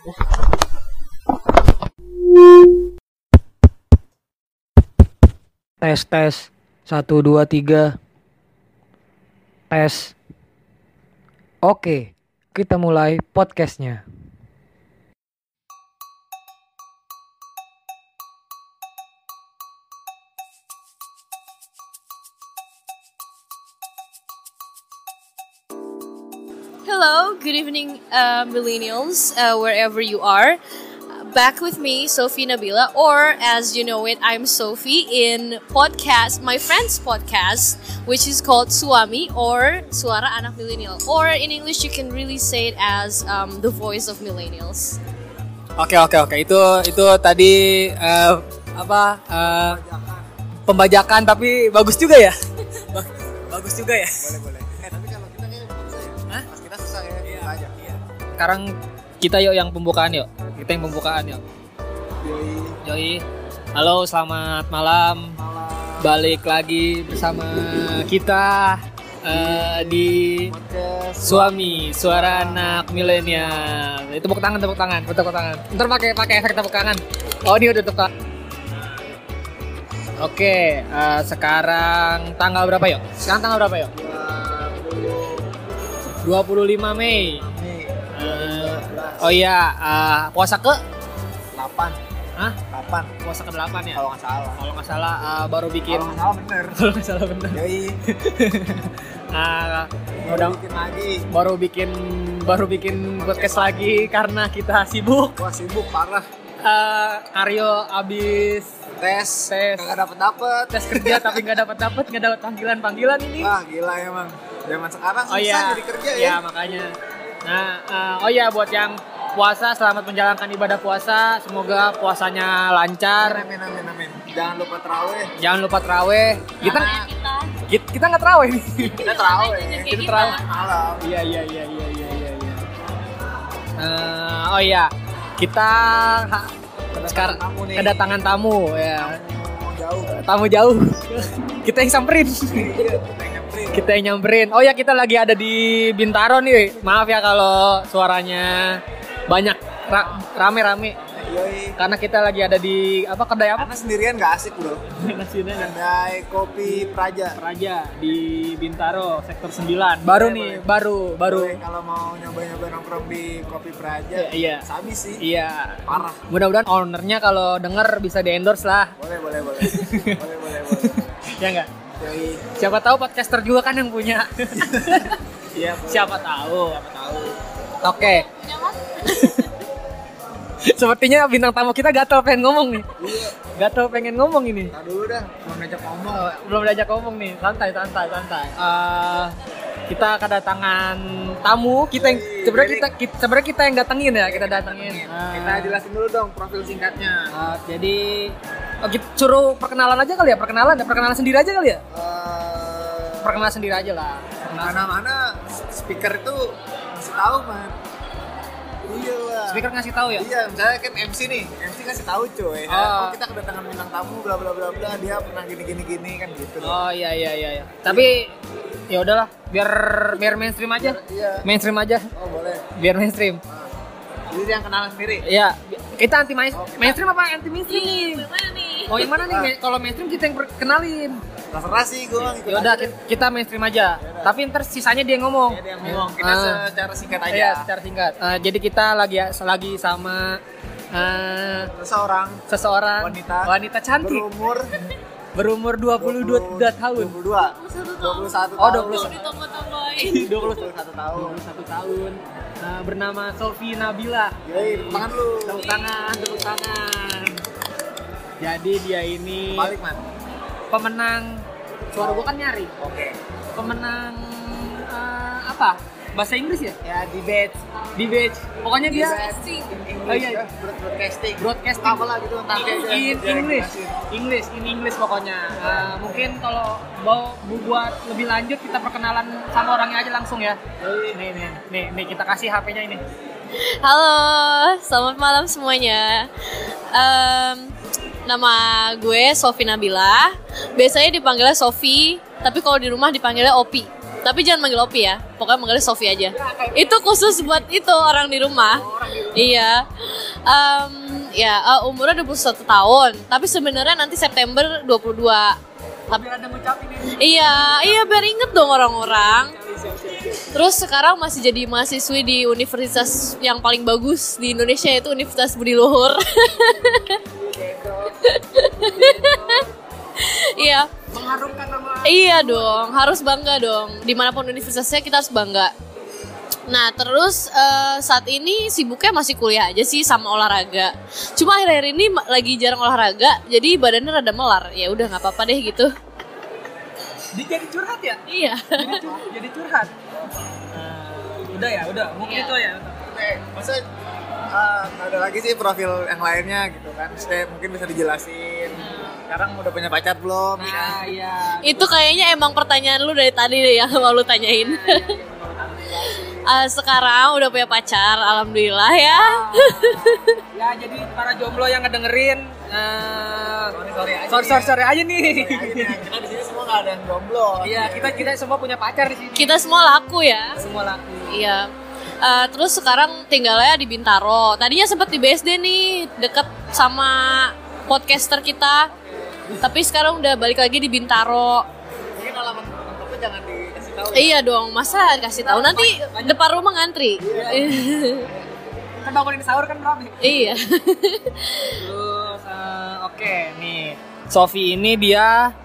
Tes tes satu dua tiga tes. Oke, kita mulai podcastnya. Good evening, uh, millennials, uh, wherever you are. Back with me, Sophie Nabila, or as you know it, I'm Sophie in podcast, my friend's podcast, which is called Suami or Suara Anak Millennial, or in English you can really say it as um, the voice of millennials. Oke oke oke itu itu tadi eh, apa eh, pembajakan tapi bagus juga ya. Ba- bagus juga ya. boleh boleh Sekarang kita yuk yang pembukaan yuk. Kita yang pembukaan yuk. Yoi. Halo, selamat malam. Balik lagi bersama kita eh, di podcast Suami, suara anak milenial. Itu tepuk tangan, tepuk tangan, tepuk tangan. Ntar pakai pakai efek tepuk tangan. Oh, ini udah tepuk tangan. Oke, eh, sekarang tanggal berapa yuk? Sekarang tanggal berapa yuk? 25 Mei. Oh iya, eh, puasa ke? 8 Hah? 8 Puasa ke 8 ya? kalau nggak salah Kalau nggak salah eh, baru bikin. kalau nggak salah bener Kalau nggak salah bener. Yoi Ah, udah udah bikin lagi baru bikin baru bikin podcast lagi karena kita sibuk. wah sibuk parah Eh, Karyo abis tes Tes. kagak dapet dapet tes kerja tapi nggak dapat dapat nggak dapat panggilan panggilan ini. wah gila emang zaman sekarang Oh susah iya, jadi kerja Iya, ya makanya. Nah, eh, oh iya buat yang puasa selamat menjalankan ibadah puasa. Semoga puasanya lancar. amin amin amin jangan lupa terawih Jangan lupa teraweh. Kita Kita, kita, nggak teraweh nih. kita terawih Kita terawih. malam Iya iya iya iya iya iya. Eh, oh iya, kita sekarang kedatangan tamu ya. Jauh Tamu jauh. kita yang samperin. iya kita nyamperin kita yang nyamperin. Oh ya kita lagi ada di Bintaro nih. Maaf ya kalau suaranya banyak ra- rame-rame Yoi karena kita lagi ada di apa kedai apa? karena sendirian nggak asik bro Nasinya kedai kopi Praja Raja di Bintaro sektor 9. Baru Boleh, nih, boleh. baru baru. Boleh, kalau mau nyoba-nyoba nongkrong di kopi Praja Iya, iya. sabi sih Iya. parah Mudah-mudahan ownernya kalau denger bisa di endorse lah. boleh boleh boleh boleh boleh boleh Ya enggak? Yoi. Siapa tahu podcaster juga kan yang punya. iya. Siapa tahu. siapa tahu Oke. Sepertinya bintang tamu kita gatel pengen ngomong nih. iya Gatel pengen ngomong ini. Ntar dulu dah mau ngajak ngomong Oh, belum diajak ngomong nih. Santai, santai, santai. Eh, kita kedatangan tamu. Kita yang sebenarnya kita, kita sebenarnya kita yang datengin ya, kita datengin. Eh, kita jelasin dulu dong profil singkatnya eh, jadi oh, kita suruh perkenalan aja kali ya, perkenalan, ya, perkenalan sendiri aja kali ya. Eh, Perkenalan sendiri aja lah. Perkenalan mana-mana speaker itu ngasih tahu man iya lah Speaker ngasih tahu ya. Iya, misalnya kan MC nih, MC kasih tahu cuy. Oh. Oh. kita kedatangan bintang tamu, bla bla bla bla, dia pernah gini gini gini kan gitu. Oh iya iya iya. iya. Tapi ya udahlah, biar biar mainstream aja. Iya. Mainstream aja, Oh boleh. biar mainstream. Jadi dia yang kenalan sendiri. Iya, kita anti main- Oh, kita- mainstream apa anti mainstream nih? Nih? Oh yang mana nih? Ma- Kalau mainstream kita yang perkenalin. Terserah sih gue ngikut. Ya udah kita mainstream aja. Tapi ntar sisanya dia yang ngomong. Ya, dia yang ngomong. Kita Ah. secara singkat aja. Iya, secara singkat. Eh, jadi kita lagi lagi sama eh, Seseorang seseorang Wanita. wanita cantik berumur berumur 22 tahun. 22. 21 Oh, tahun. 21. Ditambah-tambahin. 21 tahun. 21 tahun. Eh, bernama Sofi Nabila. Yoi, tepuk tangan lu. Tepuk tangan, tepuk tangan. Jadi dia ini Balik, Man. pemenang suara gua kan nyari. Oke. Pemenang eh, apa? Bahasa Inggris ya? Ya, debate. Debate. Pokoknya dia Broadcasting. Oh iya. ya, broad- broadcasting. broadcasting Apa lah gitu nanti aja. in yang English. English, in English pokoknya. Eh, mungkin kalau mau bu- buat lebih lanjut kita perkenalan sama orangnya aja langsung ya. Nih nih nih nih kita kasih HP-nya ini. Halo, selamat malam semuanya. Em, nama gue Sofi Nabila. Biasanya dipanggilnya Sofi, tapi kalau di rumah dipanggilnya Opi. Tapi jangan manggil Opi ya. Pokoknya manggilnya Sofi aja. Itu khusus buat itu orang di rumah. Iya. Em, ya eh, umurnya 21 tahun, tapi sebenarnya nanti September 22. Tapi ada ngucapin ini. Iya, iya biar inget dong orang-orang. Terus sekarang masih jadi mahasiswi di universitas yang paling bagus di Indonesia yaitu Universitas Budi Luhur. Iya, Mengharumkan nama iya dong, harus bangga dong. Di mana pun universitasnya kita harus bangga. Nah terus eh, saat ini sibuknya masih kuliah aja sih sama olahraga. Cuma akhir-akhir ini lagi jarang olahraga, jadi badannya rada melar. Ya udah nggak apa-apa deh gitu. Jadi curhat ya? Iya. Jadi, cur- jadi curhat. Nah, udah ya, udah. Mungkin Iya. itu ya. Oke, maksudnya ah, nggak ada lagi sih profil yang lainnya gitu kan. Saya mungkin bisa dijelasin. Sekarang udah punya pacar belum? ya? Nah, iya. Itu kayaknya emang pertanyaan lu dari tadi deh yang mau lu tanyain. Eh, sekarang udah punya pacar, alhamdulillah ya. Ya, jadi para jomblo yang ngedengerin eh Sorry, sorry aja. sorry, sorry, sorry aja nih. Kita di sini semua nggak ada yang jomblo. Iya, kita kita semua punya pacar di sini. Kita semua laku ya. semua laku. Iya. Eh, terus sekarang tinggalnya di Bintaro. Tadinya sempat di BSD nih, deket sama podcaster kita. Tapi sekarang udah balik lagi di Bintaro. Mungkin alamat lengkapnya jangan dikasih tahu. Iya dong, masa kasih tahu nanti depan rumah ngantri. Kan bangunin sahur kan rame. iya. Terus eh, oke nih. Sofi ini dia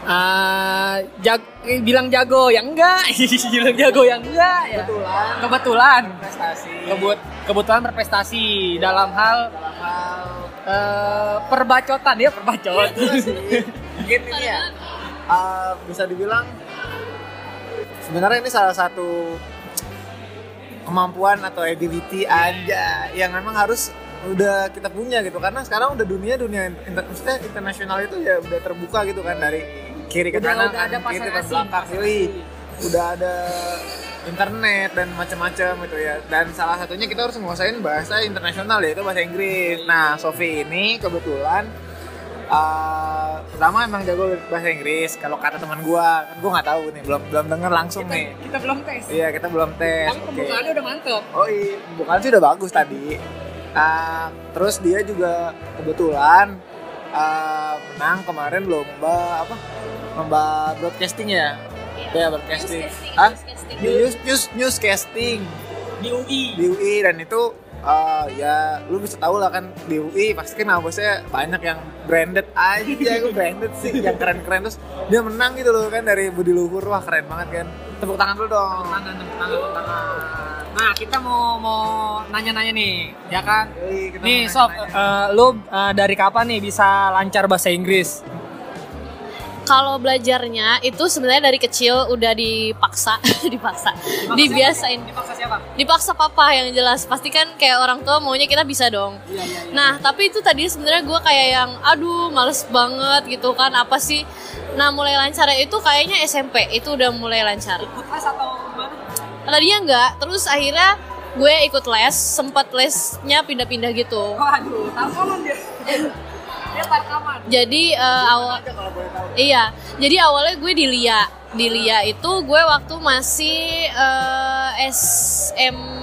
eh jag bilang jago yang enggak, bilang jago yang enggak ya. Kebetulan. Kebetulan. Prestasi. Kebut kebetulan berprestasi dalam hal dalam hal eh, perbacotan ya perbacot. mungkin ini ya uh, bisa dibilang sebenarnya ini salah satu kemampuan atau ability aja yang memang harus udah kita punya gitu karena sekarang udah dunia dunia inter, maksudnya internasional itu ya udah terbuka gitu kan dari kiri ke Udah- kanan udah ada kiri ke belakang Yoi. udah ada internet dan macam-macam gitu ya dan salah satunya kita harus menguasain bahasa internasional yaitu bahasa Inggris nah Sofi ini kebetulan uh, pertama emang jago bahasa Inggris kalau kata teman gua kan gua nggak tahu nih belum belum denger langsung nih kita belum tes. iya kita belum tes Tapi pembukaannya udah mantep. Oh iya, bukan sih udah bagus tadi. Ah, terus dia juga kebetulan ah, menang kemarin lomba apa? Lomba broadcasting ya? Ya broadcasting. Ah, news news newscasting. Di UI. di UI dan itu ah, ya lu bisa tahu lah kan di UI pasti kan bosnya banyak yang branded aja gue branded sih yang keren-keren. Terus dia menang gitu loh kan dari Budi Luhur. Wah keren banget kan. Tepuk tangan dulu dong. Tangan tepuk tangan tepuk tangan nah kita mau mau nanya-nanya nih ya kan nih nanya-nanya. eh, lu eh, dari kapan nih bisa lancar bahasa Inggris Kalau belajarnya itu sebenarnya dari kecil udah dipaksa, dipaksa, dibiasain. dipaksa siapa Dipaksa papa yang jelas. Pasti kan kayak orang tua maunya kita bisa dong. iya iya Nah, tapi itu tadi sebenarnya gue kayak yang aduh males banget gitu kan apa sih? Nah, mulai lancar itu kayaknya SMP itu udah mulai lancar. ikut les atau Tadinya enggak, terus akhirnya gue ikut les, sempat lesnya pindah-pindah gitu. waduh dia dia Jadi eh, awal Iya, jadi awalnya gue di Lia. Di Lia itu gue waktu masih eh, SM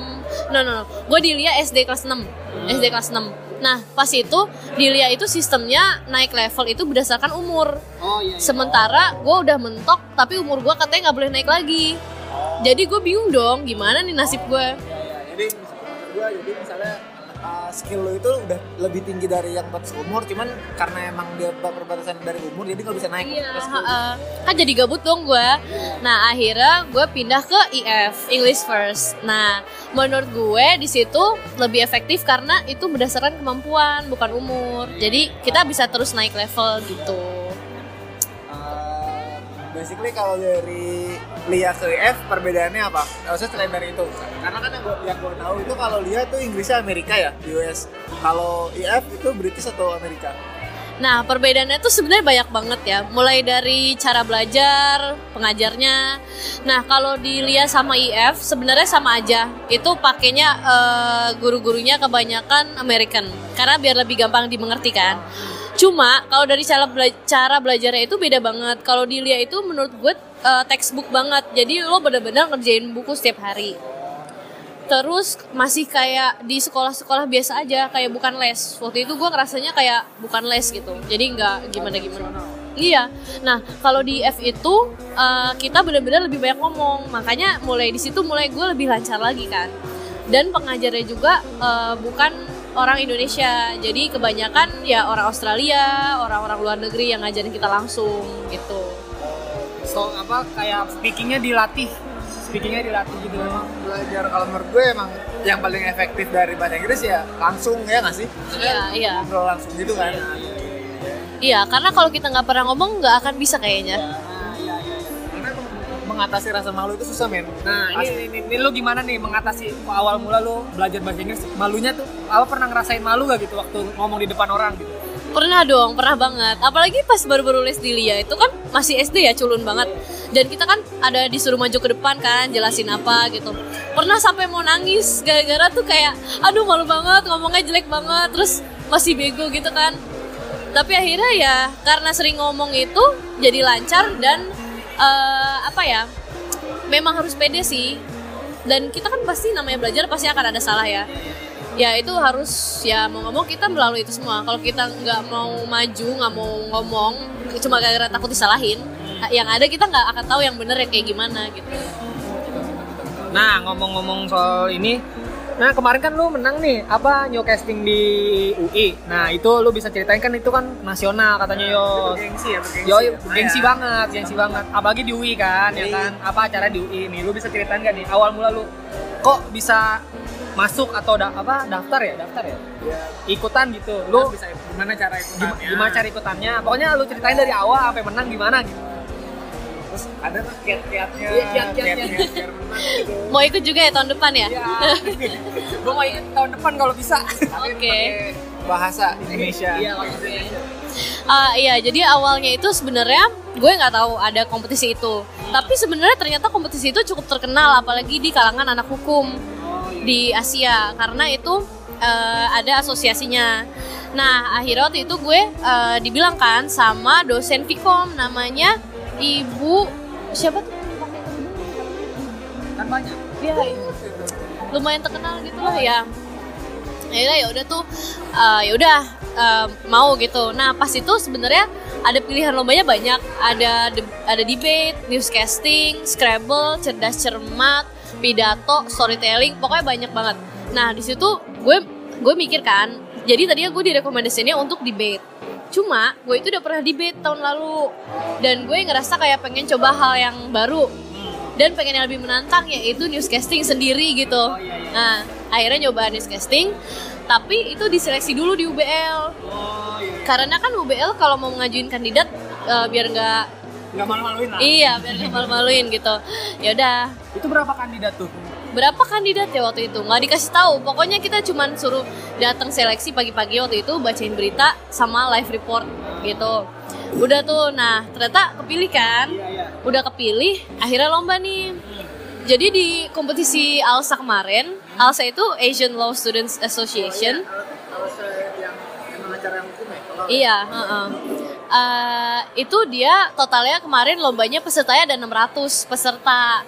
No, no, no. Gue di Lia SD kelas 6. SD kelas 6. Nah, pas itu di Lia itu sistemnya naik level itu berdasarkan umur. oh iya, iya. Sementara gue udah mentok, tapi umur gue katanya nggak boleh naik lagi. Jadi gue bingung dong, gimana nih nasib gue? Ya, ya. Jadi misalnya gua jadi misalnya uh, skill lo itu udah lebih tinggi dari yang batas umur, cuman karena emang dia perbatasan dari umur, jadi nggak bisa naik. Iya, heeh. kan jadi gabut dong gue. Nah akhirnya gue pindah ke IF English First. Nah menurut gue di situ lebih efektif karena itu berdasarkan kemampuan bukan umur. Jadi kita bisa terus naik level gitu. Uh, basically kalau dari Lia ke IF perbedaannya apa? Maksudnya selain dari itu, karena kan yang gue yang gua tahu itu kalau Lia tuh Inggrisnya Amerika ya, US. Kalau IF itu British atau Amerika? Nah perbedaannya tuh sebenarnya banyak banget ya. Mulai dari cara belajar, pengajarnya. Nah kalau di Lia sama IF sebenarnya sama aja. Itu pakainya eh, guru-gurunya kebanyakan American. Karena biar lebih gampang dimengerti kan. Cuma kalau dari cara bela- cara belajarnya itu beda banget. Kalau di Lia itu menurut gue eh, textbook banget. Jadi lo bener-bener ngerjain buku setiap hari. Terus masih kayak di sekolah-sekolah biasa aja kayak bukan les. Waktu itu gue ngerasanya kayak bukan les gitu. Jadi nggak gimana gimana iya. Nah kalau di F itu eh, kita benar-benar lebih banyak ngomong. Makanya mulai di situ mulai gue lebih lancar lagi kan. Dan pengajarnya juga eh, bukan orang Indonesia jadi kebanyakan ya orang Australia orang-orang luar negeri yang ngajarin kita langsung gitu So apa kayak speakingnya dilatih, speakingnya dilatih gitu. memang belajar kalau menurut gue emang yang paling efektif dari bahasa Inggris ya langsung ya nggak sih? iya iya Ngobrol langsung gitu kan? iya karena kalau kita nggak pernah ngomong nggak akan bisa kayaknya emang mengatasi rasa malu itu susah men. Nah ini, ini, ini lu gimana nih mengatasi awal mula lu belajar bahasa Inggris malunya tuh apa pernah ngerasain malu gak gitu waktu ngomong di depan orang gitu? Pernah dong, pernah banget. Apalagi pas baru-baru les di Lia itu kan masih SD ya, culun banget. Dan kita kan ada disuruh maju ke depan kan, jelasin apa gitu. Pernah sampai mau nangis gara-gara tuh kayak, aduh malu banget, ngomongnya jelek banget, terus masih bego gitu kan. Tapi akhirnya ya karena sering ngomong itu jadi lancar dan eh, apa ya, memang harus pede sih. Dan kita kan pasti namanya belajar pasti akan ada salah ya. Ya itu harus ya mau ngomong kita melalui itu semua. Kalau kita nggak mau maju nggak mau ngomong cuma gara-gara takut disalahin yang ada kita nggak akan tahu yang bener ya kayak gimana gitu. Nah ngomong-ngomong soal ini, nah kemarin kan lu menang nih apa new casting di UI. Nah itu lu bisa ceritain kan itu kan nasional katanya yo. Gengsi ya, bergengsi. Yo, ya. gengsi Lumayan. banget, gengsi banget. Apalagi di UI kan, ya Iya. kan? Apa acara di UI nih? Lu bisa ceritain gak nih awal mula lu kok bisa masuk atau da apa daftar ya, daftar ya? Ya, Ikutan gitu. lu bisa gimana cara ikutannya? gimana cari ikutannya? Pokoknya lu ceritain dari awal sampai menang gimana gitu. Terus ada tuh kiat-kiatnya, Iya, kiat-kiatnya. menang gitu. mau ikut juga ya tahun depan ya Iya. Gua mau ikut tahun depan kalau bisa. Oke. pakai bahasa Indonesia. Iya, maksudnya. Ah, iya jadi awalnya itu sebenarnya gue nggak tahu ada kompetisi itu tapi sebenarnya ternyata kompetisi itu cukup terkenal apalagi di kalangan anak hukum di Asia karena itu eh, ada asosiasinya nah akhirnya waktu itu gue eh, dibilang kan sama dosen Vkom namanya ibu siapa tuh? Kan banyak. ya lumayan terkenal gitu lah ya. Ya ya udah tuh eh, ya udah eh, mau gitu. Nah pas itu sebenarnya ada pilihan lombanya banyak. Ada de- ada debate newscasting scrabble cerdas cermat pidato storytelling pokoknya banyak banget. Nah di situ gue gue mikir kan jadi tadinya gue direkomendasinya untuk debate cuma gue itu udah pernah debate tahun lalu dan gue ngerasa kayak pengen coba hal yang baru dan pengen yang lebih menantang yaitu newscasting sendiri gitu. Nah, akhirnya nyoba newscasting, tapi itu diseleksi dulu di UBL. Karena kan UBL kalau mau ngajuin kandidat eh, biar nggak Nggak malu-maluin lah. iya biar nggak malu-maluin gitu. Ya udah, Itu berapa kandidat tuh? Berapa kandidat ya waktu itu nggak dikasih tahu. Pokoknya kita cuman suruh datang seleksi pagi-pagi waktu itu bacain berita sama live report gitu. Udah tuh, nah ternyata kepilih kan Iya, iya. udah kepilih akhirnya lomba nih jadi di kompetisi ALSA kemarin ALSA itu Asian Law Students Association yang hukum ya? Kalau iya. Eh, itu dia totalnya kemarin lombanya pesertanya ada 600 peserta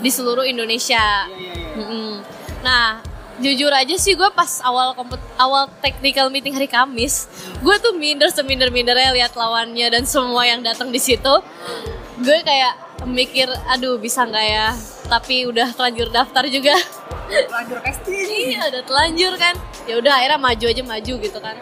di seluruh Indonesia. Mm-mm. nah jujur aja sih gue pas awal kompet awal technical meeting hari Kamis gue tuh minder seminder mindernya lihat lawannya dan semua yang datang di situ. Gue kayak mikir aduh bisa nggak ya? Tapi udah terlanjur daftar juga. Lanjut casting. iya udah telanjur kan. Ya udah akhirnya maju aja maju gitu kan.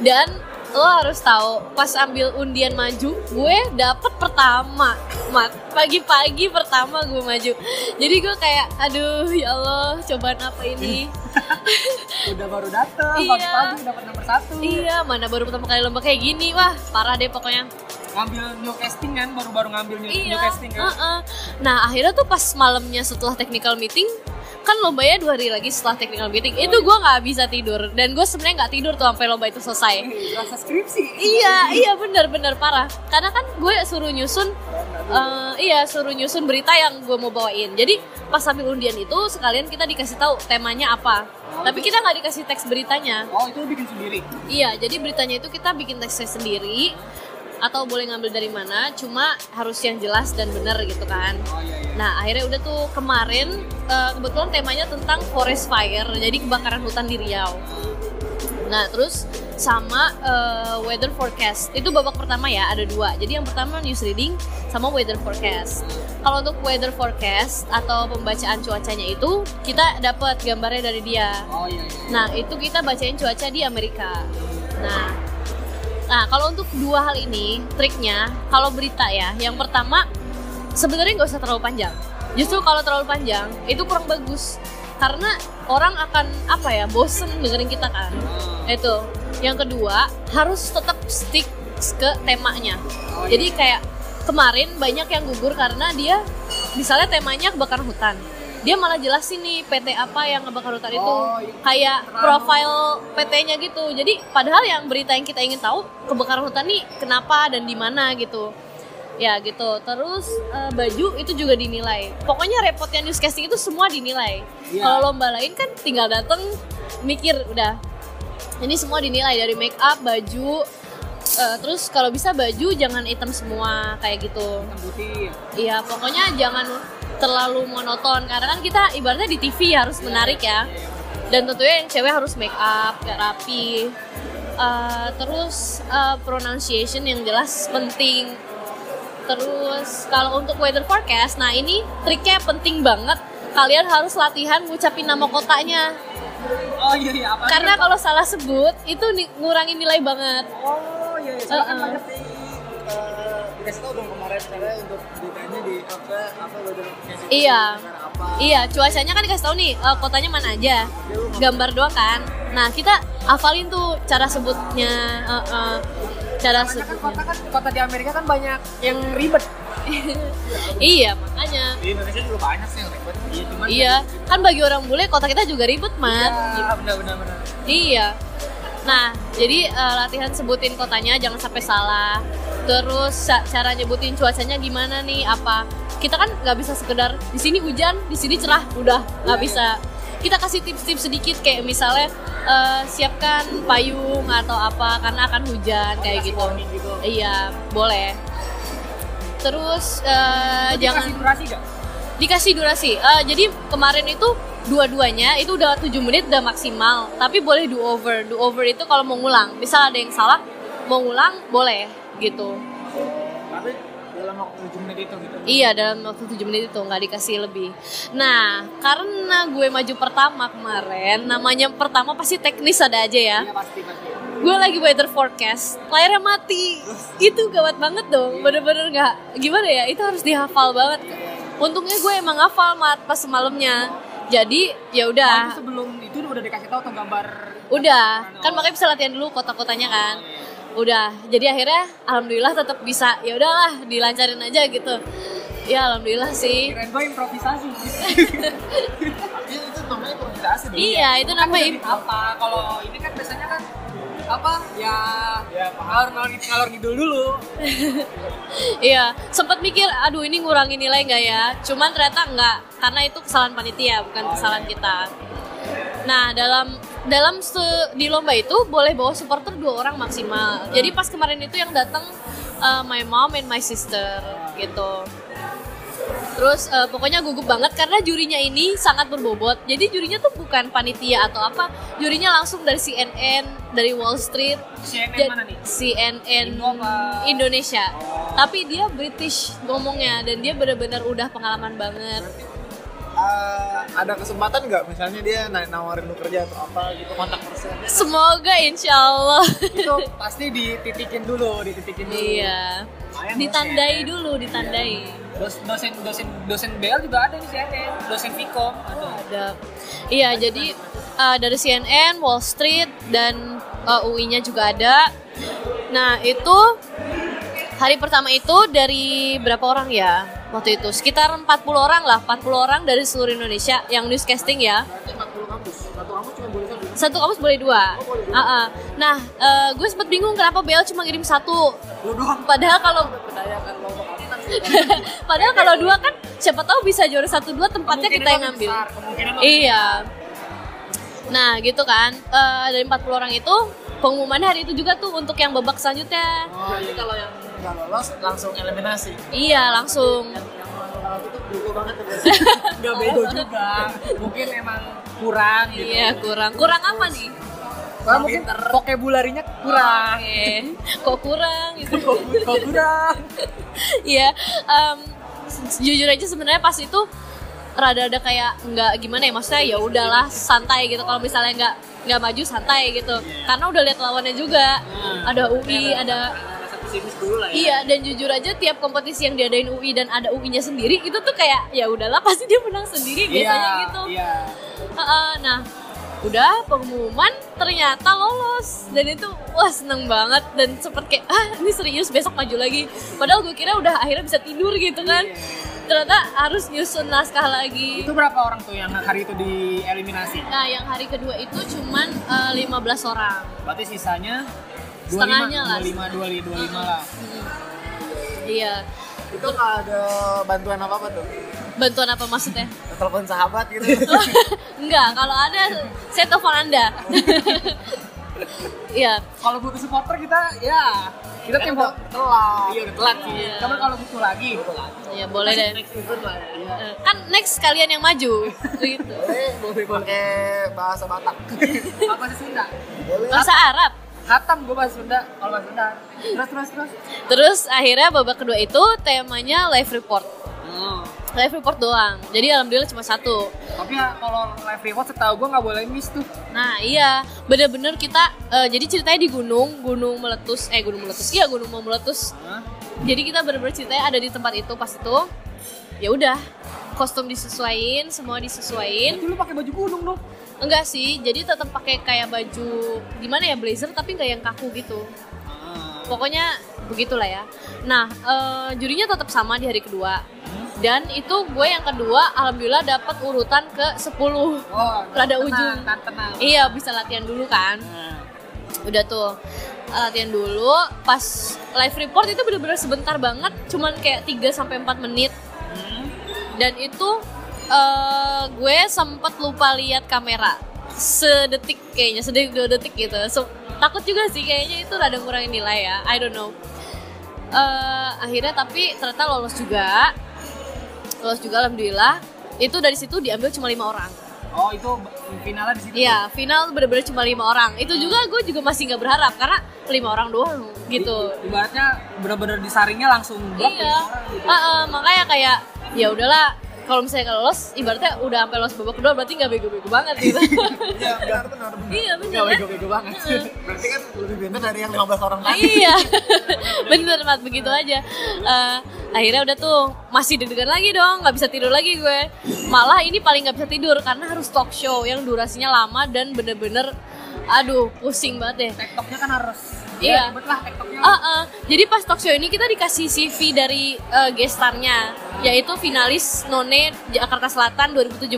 Dan lo harus tahu pas ambil undian maju gue dapet pertama. Mat pagi-pagi pertama gue maju. Jadi gue kayak aduh ya Allah cobaan apa ini? Udah baru dateng, Iya. pagi-pagi dapat nomor satu. iya mana baru pertama kali lomba kayak gini. Wah parah deh pokoknya Ngambil new casting kan, baru-baru ngambil new, new Iya. casting kan. heeh. Nah akhirnya tuh pas malamnya setelah technical meeting kan lombanya dua hari lagi setelah technical meeting itu gue nggak bisa tidur dan gue sebenarnya nggak tidur tuh sampai lomba itu selesai. Rasa skripsi. iya iya bener bener parah karena kan gue suruh nyusun eh, iya suruh nyusun berita yang gue mau bawain jadi pas ambil undian itu sekalian kita dikasih tahu temanya apa tapi kita nggak dikasih teks beritanya Oh, itu bikin sendiri. Iya, jadi beritanya itu kita bikin teksnya sendiri. Atau boleh ngambil dari mana cuma harus yang jelas dan benar gitu kan Oh iya iya. nah akhirnya udah tuh kemarin eh, kebetulan temanya tentang forest fire jadi kebakaran hutan di Riau nah terus sama eh, weather forecast itu babak pertama ya ada dua jadi yang pertama news reading sama weather forecast kalau untuk weather forecast atau pembacaan cuacanya itu kita dapat gambarnya dari dia Oh iya iya. Nah, itu kita bacain cuaca di Amerika. Nah, nah kalau untuk dua hal ini, triknya, kalau berita ya, yang pertama sebenarnya nggak usah terlalu panjang. Justru kalau terlalu panjang, itu kurang bagus. Karena orang akan apa ya, bosen dengerin kita kan. Itu. Yang kedua, harus tetap stick ke temanya. Jadi kayak kemarin banyak yang gugur karena dia misalnya temanya kebakaran hutan. Dia malah jelasin nih PT apa yang ngebakar hutan itu Oh, iya. kayak profil PT-nya gitu. Jadi padahal yang berita yang kita ingin tahu kebakaran hutan nih kenapa dan di mana gitu. Ya gitu. Terus eh, baju itu juga dinilai. Pokoknya repotnya newscasting itu semua dinilai. Iya. Kalau lomba lain kan tinggal dateng mikir udah. Ini semua dinilai dari make up, baju, eh, terus kalau bisa baju jangan hitam semua kayak gitu. Hitam putih. Iya, pokoknya jangan terlalu monoton karena kan kita ibaratnya di TV harus menarik ya. Dan tentunya yang cewek harus make up, kayak rapi. Eh, terus eh, pronunciation yang jelas penting. Terus kalau untuk weather forecast, nah ini triknya penting banget. Kalian harus latihan ngucapin nama kotanya. Oh iya iya apa? Karena kalau salah sebut itu ni- ngurangin nilai banget. Oh iya iya. Soalnya kan Tapi eh, dikasih tahu dong kemarin misalnya untuk beritanya di apa apa weather Iya. apa. Iya, cuacanya kan dikasih tahu nih eh, kotanya mana aja. Gambar doang kan. Nah, kita hafalin tuh cara sebutnya, eh, eh, cara Soalnya kan sebutnya. kota kan kota di Amerika kan banyak yang ribet. Iya, makanya. Di Indonesia juga banyak sih yang ribet. Iya, cuman Iya, kan bagi orang bule kota kita juga ribet, Mat. Iya benar benar benar. Iya. Nah, jadi eh, latihan sebutin kotanya jangan sampai salah. Terus ca- cara nyebutin cuacanya gimana nih? Apa? Kita kan nggak bisa sekedar di sini hujan, di sini cerah, udah nggak bisa. Kita kasih tips-tips sedikit kayak misalnya eh, siapkan payung atau apa karena akan hujan kayak gitu. Iya, boleh. Terus eh, jangan Dikasih durasi gak? dikasih durasi. Eh, jadi kemarin itu dua-duanya itu udah 7 menit udah maksimal, tapi boleh do over. Do over itu kalau mau ngulang. Misal ada yang salah, mau ngulang boleh gitu. Tapi dalam waktu 7 menit itu gitu. Iya dalam waktu 7 menit itu nggak dikasih lebih. Nah karena gue maju pertama kemarin, namanya pertama pasti teknis ada aja ya. Iya pasti pasti. Gue lagi weather forecast, layarnya mati. Itu gawat banget dong, bener-bener nggak gimana ya? Itu harus dihafal banget. Untungnya gue emang hafal mat pas semalamnya. Jadi ya udah, sebelum itu udah dikasih tahu tuh gambar. udah. Kan makanya bisa latihan dulu kota-kotanya kan. Udah. Jadi akhirnya alhamdulillah tetap bisa. Ya udahlah, dilancarin aja gitu. Ya alhamdulillah sih. Keren gue improvisasi. Iya, itu namanya improvisasi dong. Iya, itu namanya Kan apa? Kalau ini kan biasanya kan apa ya ya ngalor ngalor ngalor ngidul dulu Iya, sempat mikir, aduh ini ngurangin nilai nggak ya? Cuman ternyata nggak, karena itu kesalahan panitia, bukan kesalahan kita. Nah, dalam dalam se- di lomba itu boleh bawa supporter dua orang maksimal. Jadi pas kemarin itu yang datang uh, my mom and my sister gitu. Terus uh, pokoknya gugup banget karena jurinya ini sangat berbobot. Jadi jurinya tuh bukan panitia atau apa, jurinya langsung dari CNN, dari Wall Street, CNN mana nih? CNN? Indonesia. Tapi dia British ngomongnya dan dia benar-benar udah pengalaman banget. Eh, ada kesempatan nggak misalnya dia na- nawarin lu kerja atau apa gitu kontak person Semoga insya Allah. itu pasti dititikin dulu dititikin dulu iya. Lumayan, Ditandai dosen. dulu, ditandai. Dos- dosen dosen dosen BL juga ada di CNN dosen Vkom ada Ada. Iya, jadi uh, dari CNN, Wall Street dan uh, UI-nya juga ada. Nah, itu hari pertama itu dari berapa orang ya? Waktu itu sekitar 40 orang lah, 40 orang dari seluruh Indonesia yang newscasting ya. berarti 40 kampus satu kampus cuma boleh satu Satu kampus boleh dua. Ah, ah. Nah, eh, gue sempat bingung kenapa BL cuma ngirim satu. Padahal kalau apa padahal kalau dua kan siapa tahu bisa juara satu dua tempatnya kita yang ngambil. Iya. Nah gitu kan, Eh, dari 40 orang itu pengumumannya hari itu juga tuh untuk yang babak selanjutnya. Oh, jadi kalau yang nggak lolos langsung eliminasi. Iya langsung. Kalau itu bego banget. Gak bego juga. Mungkin emang kurang gitu. Iya kurang. Kurang apa nih? Karena mungkin vocabulary-nya kurang. Oke. Kok kurang gitu? Kok kurang? Iya. em, jujur aja sebenarnya pas itu rada ada kayak nggak gimana ya maksudnya ya udahlah santai gitu kalau misalnya nggak nggak maju santai gitu karena udah lihat lawannya juga ada UI ada pesimis dulu lah ya. Iya dan jujur aja tiap kompetisi yang diadain UI dan ada UI-nya sendiri itu tuh kayak ya udahlah pasti dia menang sendiri biasanya Iya, gitu. Iya. Heeh, nah udah pengumuman ternyata lolos dan itu wah seneng banget dan sempet kayak ah ini serius besok maju lagi padahal gue kira udah akhirnya bisa tidur gitu kan ternyata harus nyusun naskah lagi Itu berapa orang tuh yang hari itu dieliminasi? nah yang hari kedua itu cuman eh, 15 orang Berarti sisanya Setengahnya lah. 25, 25, 25 lah. iya Itu nggak ada bantuan apa apa tuh? bantuan apa maksudnya Telepon sahabat gitu. enggak kalau ada saya telepon anda Iya, Kalau butuh supporter kita ya kita Kan udah telat. Iya udah telat sih. Iya. Kalau butuh lagi ya boleh deh. next event lah ya. Kan next kalian yang maju, gitu. Boleh, boleh pakai bahasa Batak. Apa sih Sunda? Boleh. Bahasa Arab. Hatam gue bahasa Sunda. Kalau bahasa Sunda. Terus terus terus. Terus akhirnya babak kedua itu temanya live report. Oh. Live report doang. Jadi alhamdulillah cuma satu. Tapi ya kalau live report setahu gue nggak boleh miss tuh. Nah iya, bener-bener kita. eh, jadi ceritanya di gunung, gunung meletus. Eh gunung meletus. Iya gunung mau meletus. Hah? Jadi kita bener-bener ceritanya ada di tempat itu pas itu. Ya udah, kostum disesuaiin, semua disesuaiin. Berarti lu pakai baju gunung dong. Enggak sih, jadi tetap pakai kayak baju gimana ya blazer tapi nggak yang kaku gitu. Ah. Pokoknya begitulah ya. Nah, eh, jurinya tetap sama di hari kedua. Dan itu gue yang kedua, alhamdulillah dapat urutan ke 10 Oh, Rada tenang, ujung. tenang, tenang. Iya, bisa latihan dulu kan. Nah, Udah tuh latihan dulu. Pas live report itu bener-bener sebentar banget, cuman kayak 3 sampai 4 menit. hmm. Dan itu eh, gue sempet lupa lihat kamera. Sedetik kayaknya, sedetik dua detik gitu. So, takut juga sih kayaknya itu rada ngurangin nilai ya. I don't know. Eh, akhirnya tapi ternyata lolos juga. Lolos juga alhamdulillah. Itu dari situ diambil cuma lima orang. Oh itu finalnya di situ. Iya, final bener-bener cuma lima orang. Itu juga gue juga masih nggak berharap karena lima orang doang gitu. Ibaratnya bener-bener disaringnya langsung blok Iya, orang gitu. Ah, ah, makanya kayak ya udahlah. Kalau misalnya kalau lolos, ibaratnya udah sampai lolos babak kedua berarti nggak bego-bego banget gitu. Iya, benar benar. benar. iya bener Gak kan? bego-bego banget. Berarti kan lebih pintar dari yang 15 orang tadi. iya, bener mat begitu aja. Eh, akhirnya udah tuh masih deg-degan lagi dong, nggak bisa tidur lagi gue. Malah ini paling nggak bisa tidur karena harus talk show yang durasinya lama dan bener-bener, aduh pusing banget deh. Tiktoknya kan harus. Iya. Ya, lah tiktoknya. Ah, ah. Jadi pas talk show ini kita dikasih CV dari eh, gestarnya, yaitu finalis None Jakarta Selatan 2017.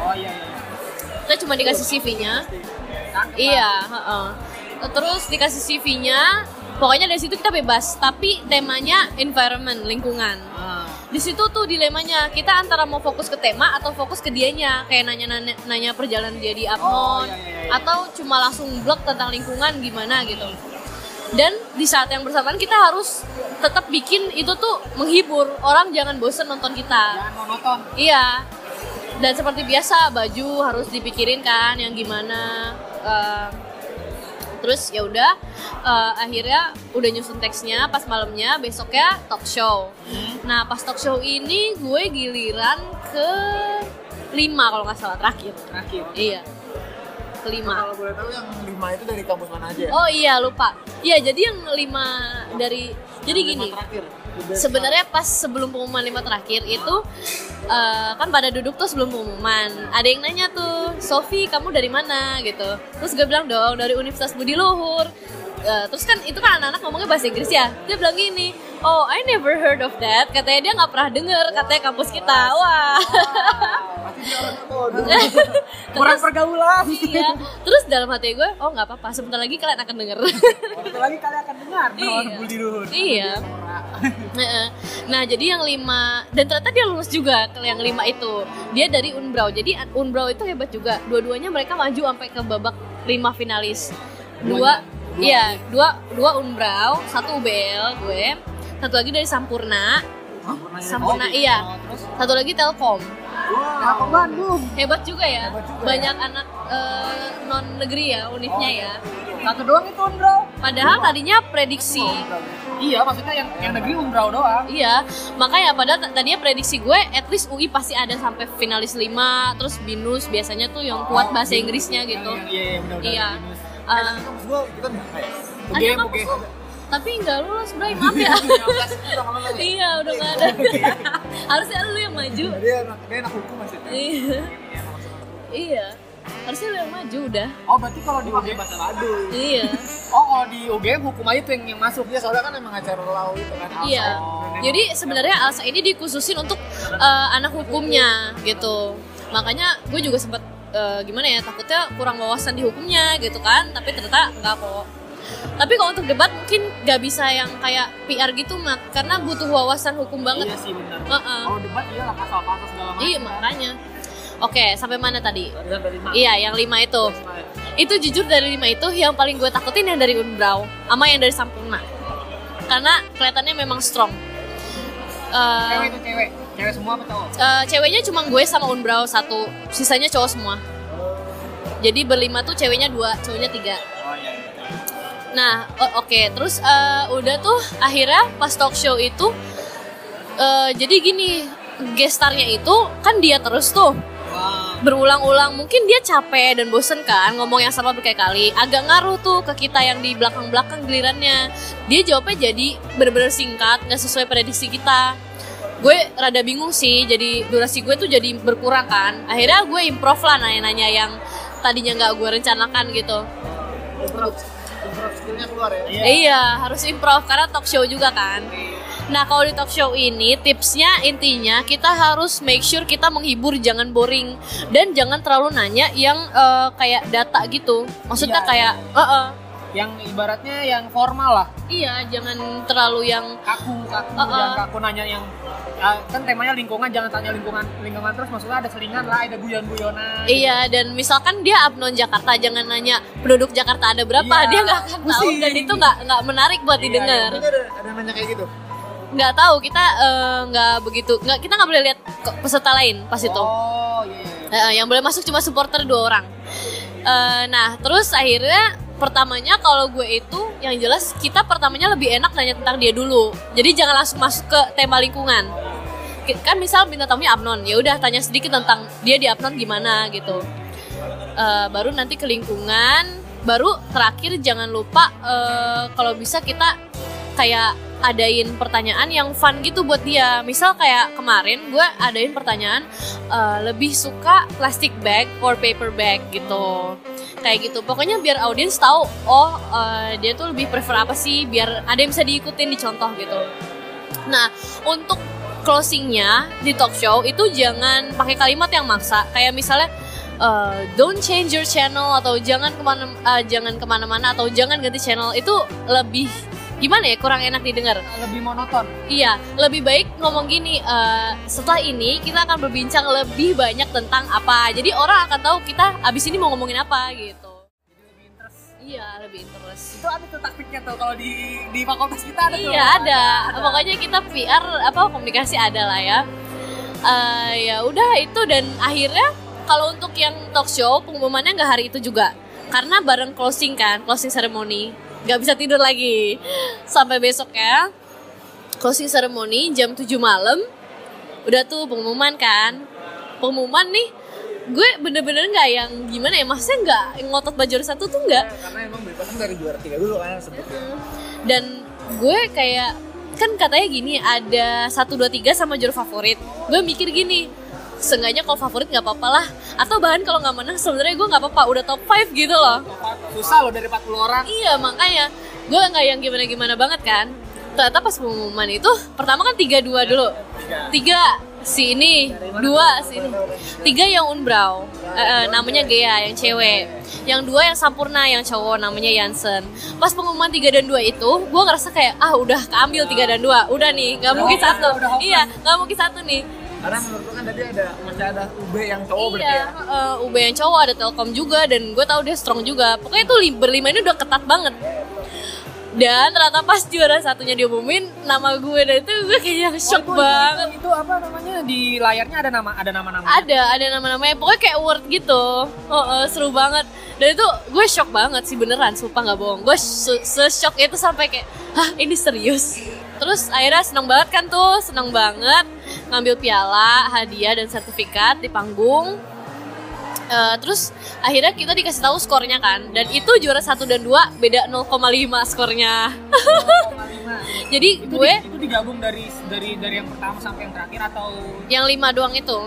Oh iya iya. Kita cuma dikasih CV-nya. Iya, heeh. Terus dikasih CV-nya, pokoknya dari situ kita bebas. Tapi temanya environment, lingkungan. Ah. Di situ tuh dilemanya, kita antara mau fokus ke tema atau fokus ke dianya, kayak nanya-nanya nanya perjalanan dia di Oh, Upmont, iya, iya, iya. atau cuma langsung blog tentang lingkungan gimana gitu. Dan di saat yang bersamaan kita harus tetap bikin itu tuh menghibur orang jangan bosen nonton kita. Jangan monoton. Iya. Dan seperti biasa baju harus dipikirin kan yang gimana. eh, terus ya udah eh, akhirnya udah nyusun teksnya pas malamnya besoknya talk show. Nah pas talk show ini gue giliran ke lima kalau nggak salah terakhir. Terakhir. Iya kelima. Kalau boleh tahu yang 5 itu dari kampus mana aja? Oh iya lupa. Iya jadi yang lima dari jadi Yang gini. lima terakhir. Sebenarnya pas sebelum pengumuman lima terakhir itu eh, kan pada duduk tuh sebelum pengumuman. Ada yang nanya tuh, Sofi kamu dari mana gitu. Terus gue bilang dong dari Universitas Budi Luhur. Eh, terus kan itu kan anak-anak ngomongnya bahasa Inggris ya. Dia bilang gini, oh I never heard of that. Katanya dia nggak pernah denger katanya kampus kita. Wah. Kurang pergaulan. iya. Terus dalam hati gue oh nggak apa-apa sebentar lagi kalian akan denger. Satu lagi kalian akan dengar. Iya. Iya. Nah jadi yang lima dan ternyata dia lulus juga yang lima itu. Dia dari Unbrau. Jadi Unbrau itu hebat juga. Dua-duanya mereka maju sampai ke babak lima finalis. Dua iya dua dua Unbrau satu UBL gue. Satu lagi dari Sampurna. Sampurna iya. Satu lagi Telkom. Telkom Bandung. hebat juga ya. Hebat juga banyak anak non negeri ya unitnya ya. Satu doang itu bro. padahal tadinya prediksi. Iya, maksudnya yang yang negeri umbrau doang. Iya, makanya pada tadinya prediksi gue at least UI pasti ada sampai finalis 5, terus binus biasanya tuh yang kuat bahasa Inggrisnya gitu. Iya, iya, Iya. Eh, Uh, kampus kita ada UGM, kampus UGM. lu, tapi nggak lulus, Bray, maaf ya. iya, udah nggak ada. Harusnya lu yang maju. dia anak dia anak hukum masih Iya. Iya. Harusnya lu yang maju udah. Oh, berarti kalau di UGM bahasa Madu. Iya. Oh, kalau di UGM hukum aja tuh yang, yang masuk. Iya soalnya kan emang acara law itu kan Iya. Alsa. Jadi sebenarnya Alsa ini dikhususin untuk eh, anak hukumnya gitu. Makanya gue juga sempat eh, gimana ya takutnya kurang wawasan di hukumnya gitu kan. Tapi ternyata enggak kok. Tapi kalau untuk debat mungkin gak bisa yang kayak PR gitu mak karena butuh wawasan hukum banget. Iya sih benar. Heeh. Kalau debat iya lah pasal-pasal segala macam. Iya makanya. Oke, sampai mana tadi? Dari dari lima. Iya, yang lima itu. Itu jujur dari lima itu yang paling gue takutin yang dari Unbrau sama yang dari Sampurna. Karena kelihatannya memang strong. Eh, Cewek itu cewek. Cewek semua apa cowok? eh, ceweknya cuma gue sama Unbrau satu, sisanya cowok semua. Jadi berlima tuh ceweknya dua, cowoknya tiga. Oh iya. Nah, o- oke, terus eh, udah tuh akhirnya pas talk show itu, eh, jadi gini, gestarnya itu kan dia terus tuh berulang-ulang mungkin dia capek dan bosen kan ngomong yang sama berkali-kali agak ngaruh tuh ke kita yang di belakang-belakang gilirannya dia jawabnya jadi bener-bener singkat nggak sesuai prediksi kita gue rada bingung sih jadi durasi gue tuh jadi berkurang kan akhirnya gue improv lah nanya-nanya yang tadinya nggak gue rencanakan gitu skillnya keluar ya Iya. iya harus improv karena talk show juga kan Nah kalau di talk show ini tipsnya intinya kita harus make sure kita menghibur jangan boring dan jangan terlalu nanya yang eh, kayak data gitu. Maksudnya Iya. kayak, "Eh-eh." Yang ibaratnya yang formal lah. iya jangan terlalu yang Kaku, kaku, Uh-uh. jangan kaku nanya yang ya, kan temanya lingkungan jangan tanya lingkungan lingkungan terus maksudnya ada selingan lah ada guyon-guyonan iya dan misalkan dia upload Jakarta jangan nanya penduduk Jakarta ada berapa Iya. dia nggak akan tahu dan itu nggak nggak menarik buat Iya, didengar. Itu ada ada yang nanya kayak gitu Nggak tahu kita eh, nggak begitu nggak kita nggak boleh lihat peserta lain pas itu. oh iya iya. Eh, yang boleh masuk cuma supporter dua orang. Eh, nah, terus akhirnya pertamanya kalau gue itu yang jelas kita pertamanya lebih enak nanya tentang dia dulu. Jadi jangan langsung masuk ke tema lingkungan. Kan misal bintang tamunya Abnon, ya udah tanya sedikit tentang dia di Abnon gimana gitu. Eh, baru nanti ke lingkungan, baru terakhir jangan lupa eh, kalau bisa kita kayak adain pertanyaan yang fun gitu buat dia. Misal kayak kemarin gue adain pertanyaan eh, lebih suka plastic bag or paper bag gitu. Kayak gitu. Pokoknya biar audiens tahu oh eh, dia tuh lebih prefer apa sih biar ada yang bisa diikutin dicontoh gitu. Nah, untuk closingnya di talk show itu jangan pakai kalimat yang maksa. Kayak misalnya eh, don't change your channel atau jangan ke mana eh, jangan ke mana-mana atau jangan ganti channel itu lebih gimana ya kurang enak didengar. lebih monoton Iya, lebih baik ngomong gini. eh, setelah ini kita akan berbincang lebih banyak tentang apa. Jadi orang akan tahu kita abis ini mau ngomongin apa gitu. Iya, lebih interest. itu ada tuh taktiknya tuh kalau di di fakultas kita ada tuh Iya ada. Pokoknya kita PR apa komunikasi ada lah ya. Eh, ya udah itu dan akhirnya kalau untuk yang talk show pengumumannya nggak hari itu juga karena bareng closing kan closing ceremony nggak bisa tidur lagi. Sampai besok ya. Closing ceremony jam 7 malam. Udah tuh pengumuman kan? Pengumuman nih. Gue bener-bener nggak yang gimana ya? Maksudnya nggak ngotot baju satu tuh nggak? Karena emang bebas kan dari juara tiga dulu kan sebetulnya dan gue kayak kan katanya gini ada satu dua tiga sama juru favorit. Gue mikir gini seenggaknya kalau favorit nggak apa-apa lah. Atau bahkan kalau nggak menang sebenarnya gue nggak apa-apa. Udah top 5 gitu loh. Susah loh dari 40 orang. Iya makanya. Gue nggak yang gimana-gimana banget kan. Ternyata pas pengumuman itu pertama kan tiga dua dulu. tiga. Si ini. Dua si ini. Tiga yang unbrau. Eh, eh, namanya Gea yang cewek. Yang dua yang Sampurna yang cowok namanya Yansen pas pengumuman tiga dan dua itu gue ngerasa kayak ah udah keambil tiga dan dua. Udah nih nggak mungkin satu. iya nggak mungkin satu nih Karena menurut gue kan tadi ada masih ada UB yang cowok berarti iya, ya. eh, UB yang cowok ada Telkom juga dan gue tahu dia strong juga. Pokoknya tuh li- berlima ini udah ketat banget. Dan ternyata pas juara satunya diumumin nama gue dan itu gue kayak shock Oh, itu- banget. Itu, itu apa namanya di layarnya ada nama ada nama-nama. Ada, ada nama-namanya. Pokoknya kayak award gitu. Oh, eh, seru banget. Dan itu gue shock banget sih beneran, sumpah nggak bohong. Gue se- se-shock itu sampai kayak, hah ini serius? Terus akhirnya seneng banget kan tuh, seneng banget ngambil piala, hadiah dan sertifikat di panggung. Eh, terus akhirnya kita dikasih tahu skornya kan dan itu juara 1 dan 2 beda 0,5 skornya jadi itu, gue di- itu digabung dari dari dari yang pertama sampai yang terakhir atau yang lima doang itu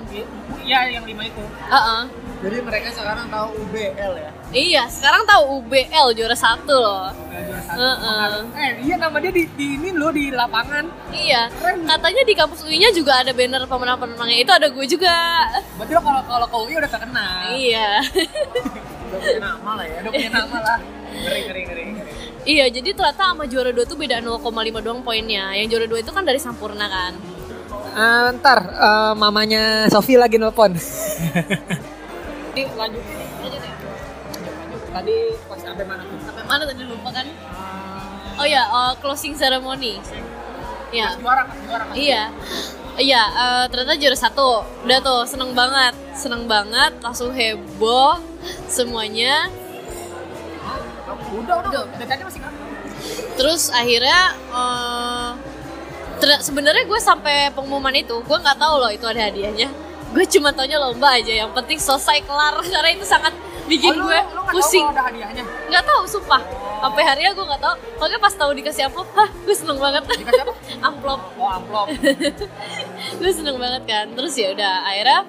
ya yang lima itu. Heeh. Jadi mereka sekarang tahu UBL ya. iya sekarang tahu UBL juara satu loh Nah, juara satu. Heeh. Eh iya nama dia di, di ini loh di lapangan. iya katanya di kampus UI nya juga ada banner pemenang-pemenangnya itu ada gue juga Berarti lo kalau kalau ke UI udah terkenal. iya Udah punya nama lah ya. Udah punya nama lah. Ngeri ngeri ngeri. iya jadi ternyata sama juara 2 tuh beda 0,5 doang poinnya yang juara 2 itu kan dari Sampurna kan Eh, ntar eh, mamanya Sofi lagi nelpon. Ini lanjut. lanjut ya Tadi pas sampai mana tuh? sampai mana tadi lupa kan oh ya eh, closing ceremony ya Juara? Juara? Iya, iya. eh, ternyata juara satu. Udah tuh seneng banget, seneng banget. Langsung heboh semuanya. Udah udah. Dekatnya masih kan? Terus akhirnya ter- sebenarnya gue sampai pengumuman itu, gue nggak tahu loh itu ada hadiahnya. Gue cuma taunya lomba aja. Yang penting selesai kelar karena itu sangat bikin Oh, lu- gue lu tahu pusing. kalau ada hadiahnya. Nggak tahu, sumpah. Sampai harinya gue nggak tahu. Makanya pas tahu dikasih amplop, hah, gue seneng banget. Dikasih apa? amplop. Oh amplop. gue seneng banget kan terus ya udah akhirnya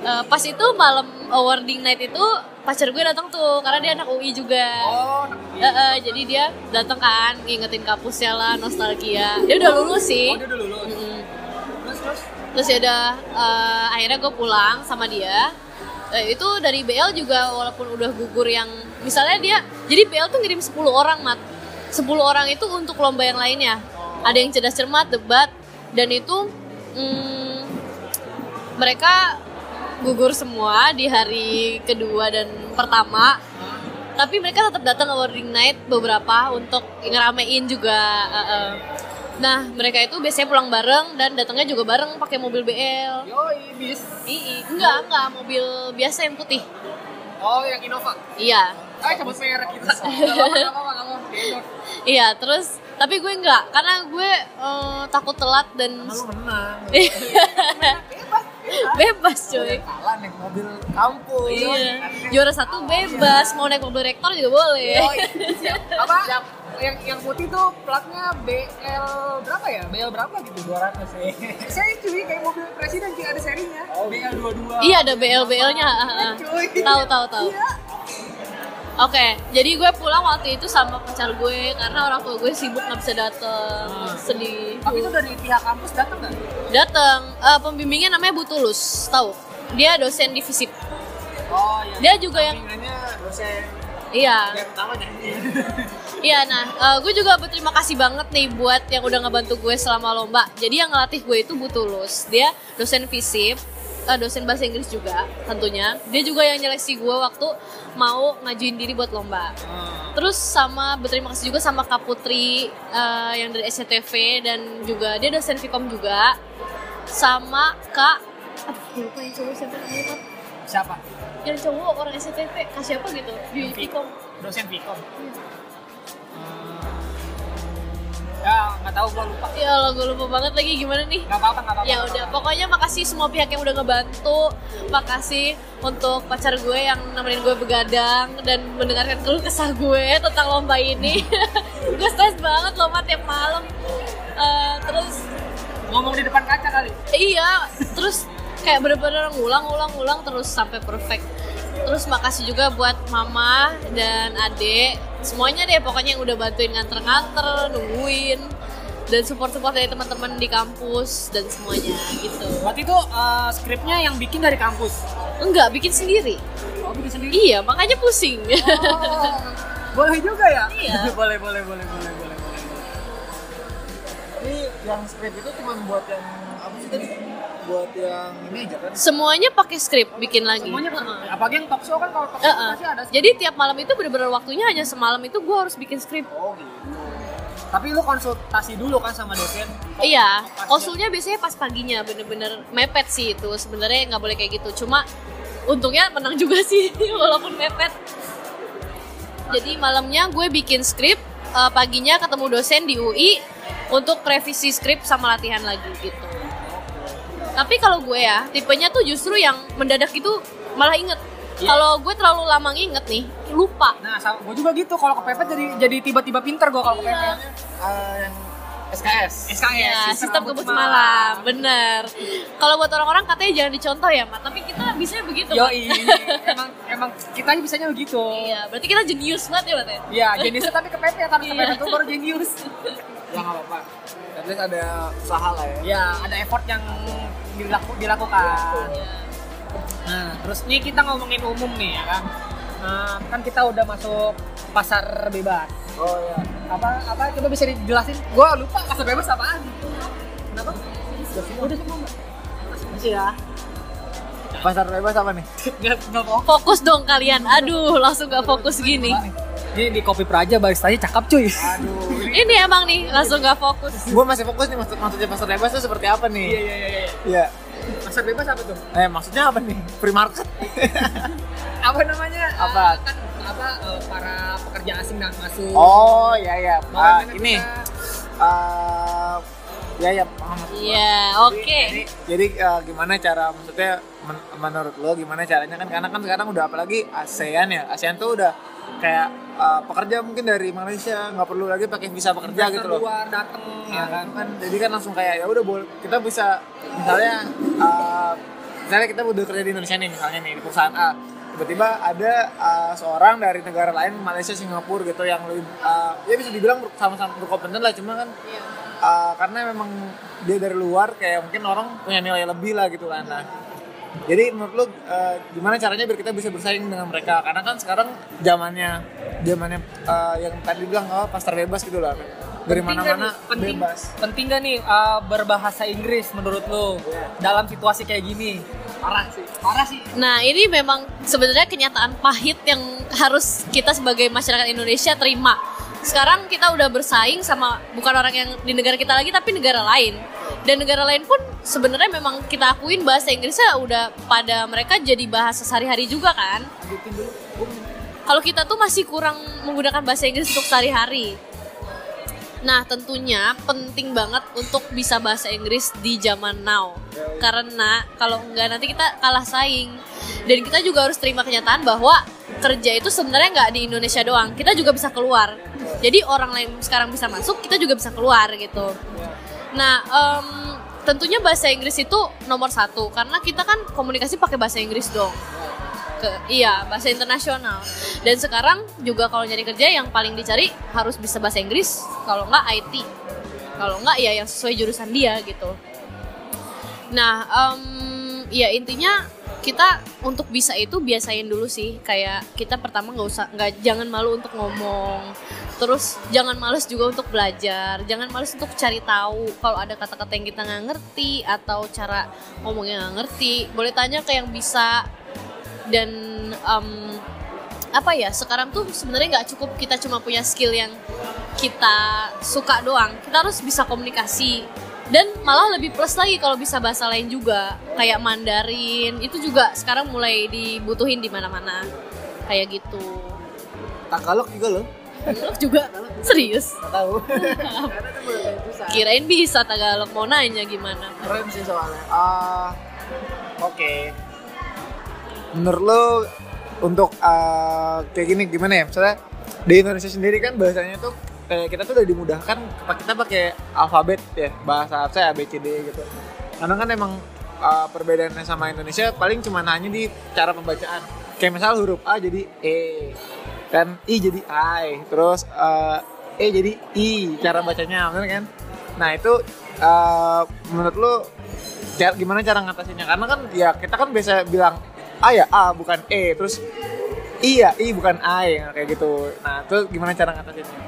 eh, pas itu malam awarding night itu pacar gue datang tuh karena dia anak UI juga Oh, nah, Eh, eh, jadi dia datang kan ngingetin kampusnya lah nostalgia dia udah lulus sih oh dia udah lulus. Mm. Terus terus. Terus ya udah eh, akhirnya gue pulang sama dia. Eh, itu dari BL juga walaupun udah gugur yang misalnya dia jadi BL tuh ngirim 10 orang mat. 10 orang itu untuk lomba yang lainnya. Ada yang cerdas cermat debat dan itu mm, mereka gugur semua di hari kedua dan pertama. Tapi mereka tetap datang awarding night beberapa untuk ngeramein juga eh, eh. Nah mereka itu biasanya pulang bareng dan datangnya juga bareng pakai mobil BL Yoi bis. Ii, enggak enggak mobil biasa yang putih Oh yang Innova. iya Ah cabut merek kita. Iya terus tapi gue enggak karena gue eh, takut telat dan Lu menang. bebas cuy Kalah naik mobil kampus. iya juara satu bebas mau naik mobil rektor juga boleh Apa? Yang yang putih tuh platnya BL berapa ya? BL berapa gitu? 200 sih. Saya cuy kayak mobil presiden cuy ada serinya. BL 22. iya ada BL BL nya Cuy. tahu tahu tahu Iya. Oke, jadi gue pulang waktu itu sama pacar gue karena orang tua gue sibuk nggak bisa dateng, sedih. Tapi itu dari pihak kampus datang nggak? Dateng, eh, pembimbingnya namanya Bu Tulus, tahu? Dia dosen di FISIP. Oh iya. Dia juga yang, dosen iya, yang pertama nyanyi. iya. Nah, eh, gue juga berterima kasih banget nih buat yang udah ngebantu gue selama lomba. Jadi yang ngelatih gue itu Bu Tulus. Dia dosen FISIP, eh, dosen bahasa Inggris juga tentunya. Dia juga yang nyeleksi gue waktu mau ngajuin diri buat lomba. Terus sama berterima kasih juga sama Kak Putri eh, yang dari SCTV dan juga dia dosen Vkom juga. Sama Kak aduh lupa yang cowok siapa namanya? Siapa? Yang cowok orang SCTV Kak siapa gitu di Vkom. Dosen Vkom. Ya nggak tahu gua lupa. Ya Allah gue lupa banget lagi gimana nih. Nggak apa-apa nggak apa-apa. Ya udah, pokoknya makasih semua pihak yang udah ngebantu. Makasih untuk pacar gue yang nemenin gue begadang dan mendengarkan keluh kesah gue tentang lomba ini. gue stres banget lomba tiap malam. Eh, terus Ngomong di depan kaca kali. iya, terus kayak bener-bener ngulang-ulang-ulang terus sampai perfect. Terus makasih juga buat mama dan adek, semuanya deh pokoknya yang udah bantuin nganter-nganter, nungguin. dan support-support dari teman-teman di kampus dan semuanya gitu. Berarti itu eh, skripnya yang bikin dari kampus. Enggak, bikin sendiri. Oh, bikin sendiri. Iya, makanya pusing. Oh, boleh juga ya? Iya. boleh, boleh, boleh, boleh, boleh, boleh. Ini yang script itu cuma buat yang apa sih tadi? Buat yang ini aja kan? Semuanya pakai skrip bikin lagi. Semuanya Heeh. apalagi yang talk show kan kalau talk show Heeh. pasti ada. Jadi tiap malam itu bener-bener waktunya hanya semalam itu gue harus bikin skrip. Oh gitu. Tapi lu konsultasi dulu kan sama dosen. Iya, konsulnya biasanya pas paginya bener-bener mepet sih itu. Sebenarnya nggak boleh kayak gitu. Cuma untungnya menang juga sih walaupun mepet. Jadi malamnya gue bikin skrip, eh, paginya ketemu dosen di UI untuk revisi skrip sama latihan lagi gitu. Tapi kalau gue ya, tipenya tuh justru yang mendadak itu malah inget. Iya. Kalau gue terlalu lama nginget nih, lupa. Nah, sama gue juga gitu. Kalau kepepet jadi jadi tiba-tiba pinter gue kalau Iya. kepepet. Eh, yang SKS. SKS, Ya, sistem kebut malam, bener. Kalau buat orang-orang katanya jangan dicontoh ya, Mak. Tapi kita bisa begitu. Yo, emang emang kita bisanya begitu. Iya, berarti kita jenius banget ya, Mak. ya? Iya, jeniusnya tapi kepepet, tapi Iya. kepepet itu baru jenius. Ya nggak apa-apa. At least ada usaha lah ya. Iya, ada effort yang dilaku, dilakukan. Nah, terus nih kita ngomongin umum nih ya kan. Nah, kan kita udah masuk pasar bebas. Oh ya. Apa apa coba bisa dijelasin? Gua lupa pasar bebas apaan. Kenapa? Udah semua. Masih ya. Pasar bebas apa nih? Enggak mau. Fokus dong kalian. Aduh, langsung gak fokus gini. Ini di Kopi Praja baristanya cakep cuy. Aduh. Ini emang nih, langsung gak fokus. gue masih fokus nih maksud maksudnya pasar bebas itu seperti apa nih? Iya iya iya iya. Iya. Pasar bebas apa tuh? Eh maksudnya apa nih? Free market. Apa namanya? Apa? Eh, kan apa eh, para pekerja asing yang masuk. Oh ya ya. Ah, Bagaimana ini. kita- eh ya ya paham. maksud gua. Iya, oke. Jadi, jadi eh, gimana cara maksudnya men- menurut lo gimana caranya kan karena kan sekarang udah apalagi ASEAN ya ASEAN tuh udah kayak eh, pekerja mungkin dari Malaysia nggak perlu lagi pakai visa pekerja gitu loh. luar datang ya Nah, kan. kan jadi kan langsung kayak ya udah boleh kita bisa misalnya eh, misalnya kita udah kerja di Indonesia nih misalnya nih di perusahaan A tiba-tiba ada eh, seorang dari negara lain Malaysia Singapura gitu yang lebih eh, ya bisa dibilang sama-sama berkompeten lah cuma kan eh, karena memang dia dari luar kayak mungkin orang punya nilai lebih lah gitu kan nah jadi menurut lu eh, gimana caranya biar kita bisa bersaing dengan mereka karena kan sekarang zamannya zamannya eh, yang tadi bilang oh pasar bebas gitu lah dari Penting mana-mana penting, bebas Penting gak nih uh, berbahasa Inggris menurut lo dalam situasi kayak gini? Parah sih. Parah sih. Nah, ini memang sebenarnya kenyataan pahit yang harus kita sebagai masyarakat Indonesia terima. Sekarang kita udah bersaing sama bukan orang yang di negara kita lagi tapi negara lain. Dan negara lain pun sebenarnya memang kita akuin bahasa Inggrisnya udah pada mereka jadi bahasa sehari-hari juga kan. Kalau kita tuh masih kurang menggunakan bahasa Inggris untuk sehari-hari. Nah, tentunya penting banget untuk bisa bahasa Inggris di zaman now. Karena kalau enggak nanti kita kalah saing. Dan kita juga harus terima kenyataan bahwa kerja itu sebenarnya nggak di Indonesia doang. Kita juga bisa keluar. Jadi orang lain sekarang bisa masuk, kita juga bisa keluar gitu. Nah, em, tentunya bahasa Inggris itu nomor satu karena kita kan komunikasi pakai bahasa Inggris dong. Ke iya bahasa internasional. Dan sekarang juga kalau nyari kerja yang paling dicari harus bisa bahasa Inggris kalau nggak IT kalau nggak ya yang sesuai jurusan dia gitu. Nah em, ya intinya kita untuk bisa itu biasain dulu sih. Kayak kita pertama nggak usah nggak jangan malu untuk ngomong terus jangan males juga untuk belajar jangan males untuk cari tahu kalau ada kata-kata yang kita nggak ngerti atau cara ngomongnya nggak ngerti. Boleh tanya ke yang bisa. Dan em, apa ya sekarang tuh sebenarnya nggak cukup kita cuma punya skill yang kita suka doang. Kita harus bisa komunikasi. Dan malah lebih plus lagi kalau bisa bahasa lain juga kayak Mandarin. Itu juga sekarang mulai dibutuhin di mana-mana. Kayak gitu. Tagalog juga loh Tagalog juga serius. Tahu. Kirain bisa Tagalog mau nanya gimana? Keren sih soalnya. Ah oke. Menurut lo untuk ah, kayak gini gimana ya? Misalnya di Indonesia sendiri kan bahasanya tuh kayak kita tuh udah dimudahkan kita pakai alfabet ya bahasa saya A B C D gitu. Karena kan emang ah, perbedaannya sama Indonesia paling cuma hanya di cara pembacaan. Kayak misal huruf A jadi E kan I jadi I terus ah, E jadi I cara bacanya bener kan Nah itu eh, menurut lu ca- gimana cara ngatasinnya? Karena kan ya kita kan biasa bilang A ya A bukan E, terus I ya I bukan ya kayak gitu. Nah itu gimana cara ngatasinnya?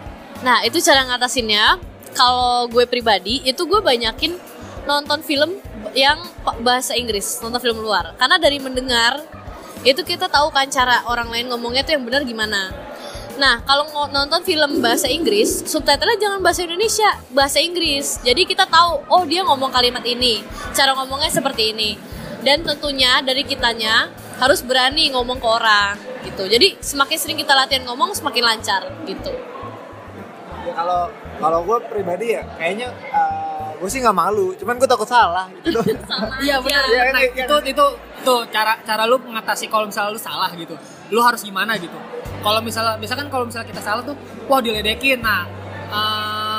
Nah, itu cara ngatasinnya. Kalau gue pribadi, itu gue banyakin nonton film yang bahasa Inggris, nonton film luar. Karena dari mendengar, itu kita tahu kan cara orang lain ngomongnya tuh yang benar gimana. Nah, kalau ngo- nonton film bahasa Inggris, subtitlenya jangan bahasa Indonesia, bahasa Inggris. Jadi kita tahu, oh dia ngomong kalimat ini, cara ngomongnya seperti ini. Dan tentunya dari kitanya harus berani ngomong ke orang gitu. Jadi semakin sering kita latihan ngomong, semakin lancar gitu. Ya kalau kalau gue pribadi ya kayaknya gue sih nggak malu, cuman gue takut salah gitu. Iya benar. Iya, nah, iya, itu itu tuh cara cara lu mengatasi kalau misalnya lu salah gitu. Lu harus gimana gitu. Kalau misalnya misalkan kalau misalnya kita salah tuh, wah diledekin. Nah, eh,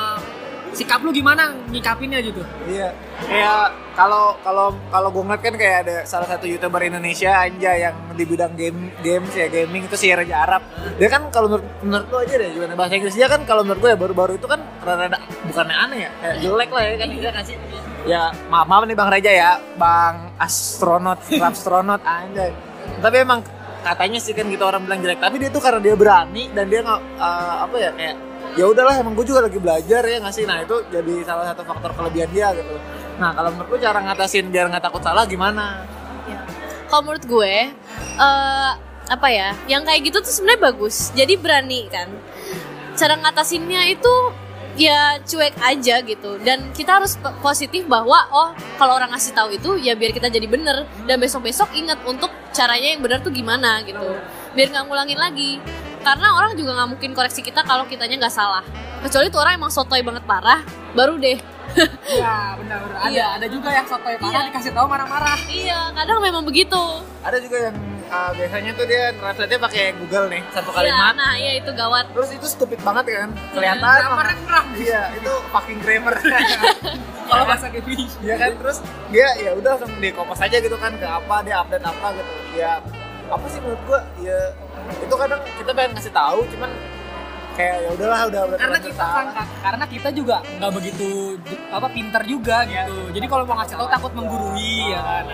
sikap lu gimana nyikapinnya gitu? Iya. Kayak kalau kalau kalau gue ngeliat kan kayak ada salah satu youtuber Indonesia anja yang di bidang game games ya gaming itu si Raja Arab. Dia kan kalau menurut menurut lu aja deh gimana bahasa Inggris dia kan kalau menurut gue ya baru-baru itu kan rada bukannya aneh ya kayak jelek lah ya kan dia kasih ya maaf maaf nih Bang Raja ya Bang astronot astronot anjay tapi emang katanya sih kan gitu orang bilang jelek tapi dia tuh karena dia berani dan dia nggak eh, apa ya kayak ya udahlah emang gue juga lagi belajar ya nggak sih? Nah itu jadi salah satu faktor kelebihan dia gitu. Nah kalau menurut lu cara ngatasin biar nggak takut salah gimana? Kalau menurut gue eh apa ya yang kayak gitu tuh sebenarnya bagus. Jadi berani kan? Cara ngatasinnya itu ya cuek aja gitu. Dan kita harus po- positif bahwa oh kalau orang ngasih tahu itu ya biar kita jadi bener. Dan besok besok ingat untuk caranya yang benar tuh gimana gitu. Biar nggak ngulangin lagi karena orang juga nggak mungkin koreksi kita kalau kitanya nggak salah kecuali tuh orang emang sotoy banget parah baru deh Iya benar. Ada Iya. ada juga yang sotoy parah Iya. dikasih tahu marah-marah. iya kadang memang begitu ada juga yang uh, biasanya tuh dia translate pakai Google nih satu Iya, kalimat nah iya itu gawat terus itu stupid banget kan kelihatan Grammar banget. iya itu fucking grammar Kalau bahasa Indonesia. Iya kan terus dia ya udah langsung di kopas aja gitu kan ke apa dia update apa gitu ya apa sih menurut gua ya itu kadang kita pengen ngasih tahu cuman kayak ya udahlah udah udah karena kita karena kita juga nggak begitu apa pinter juga gitu jadi kalau mau ngasih tahu takut menggurui ya kan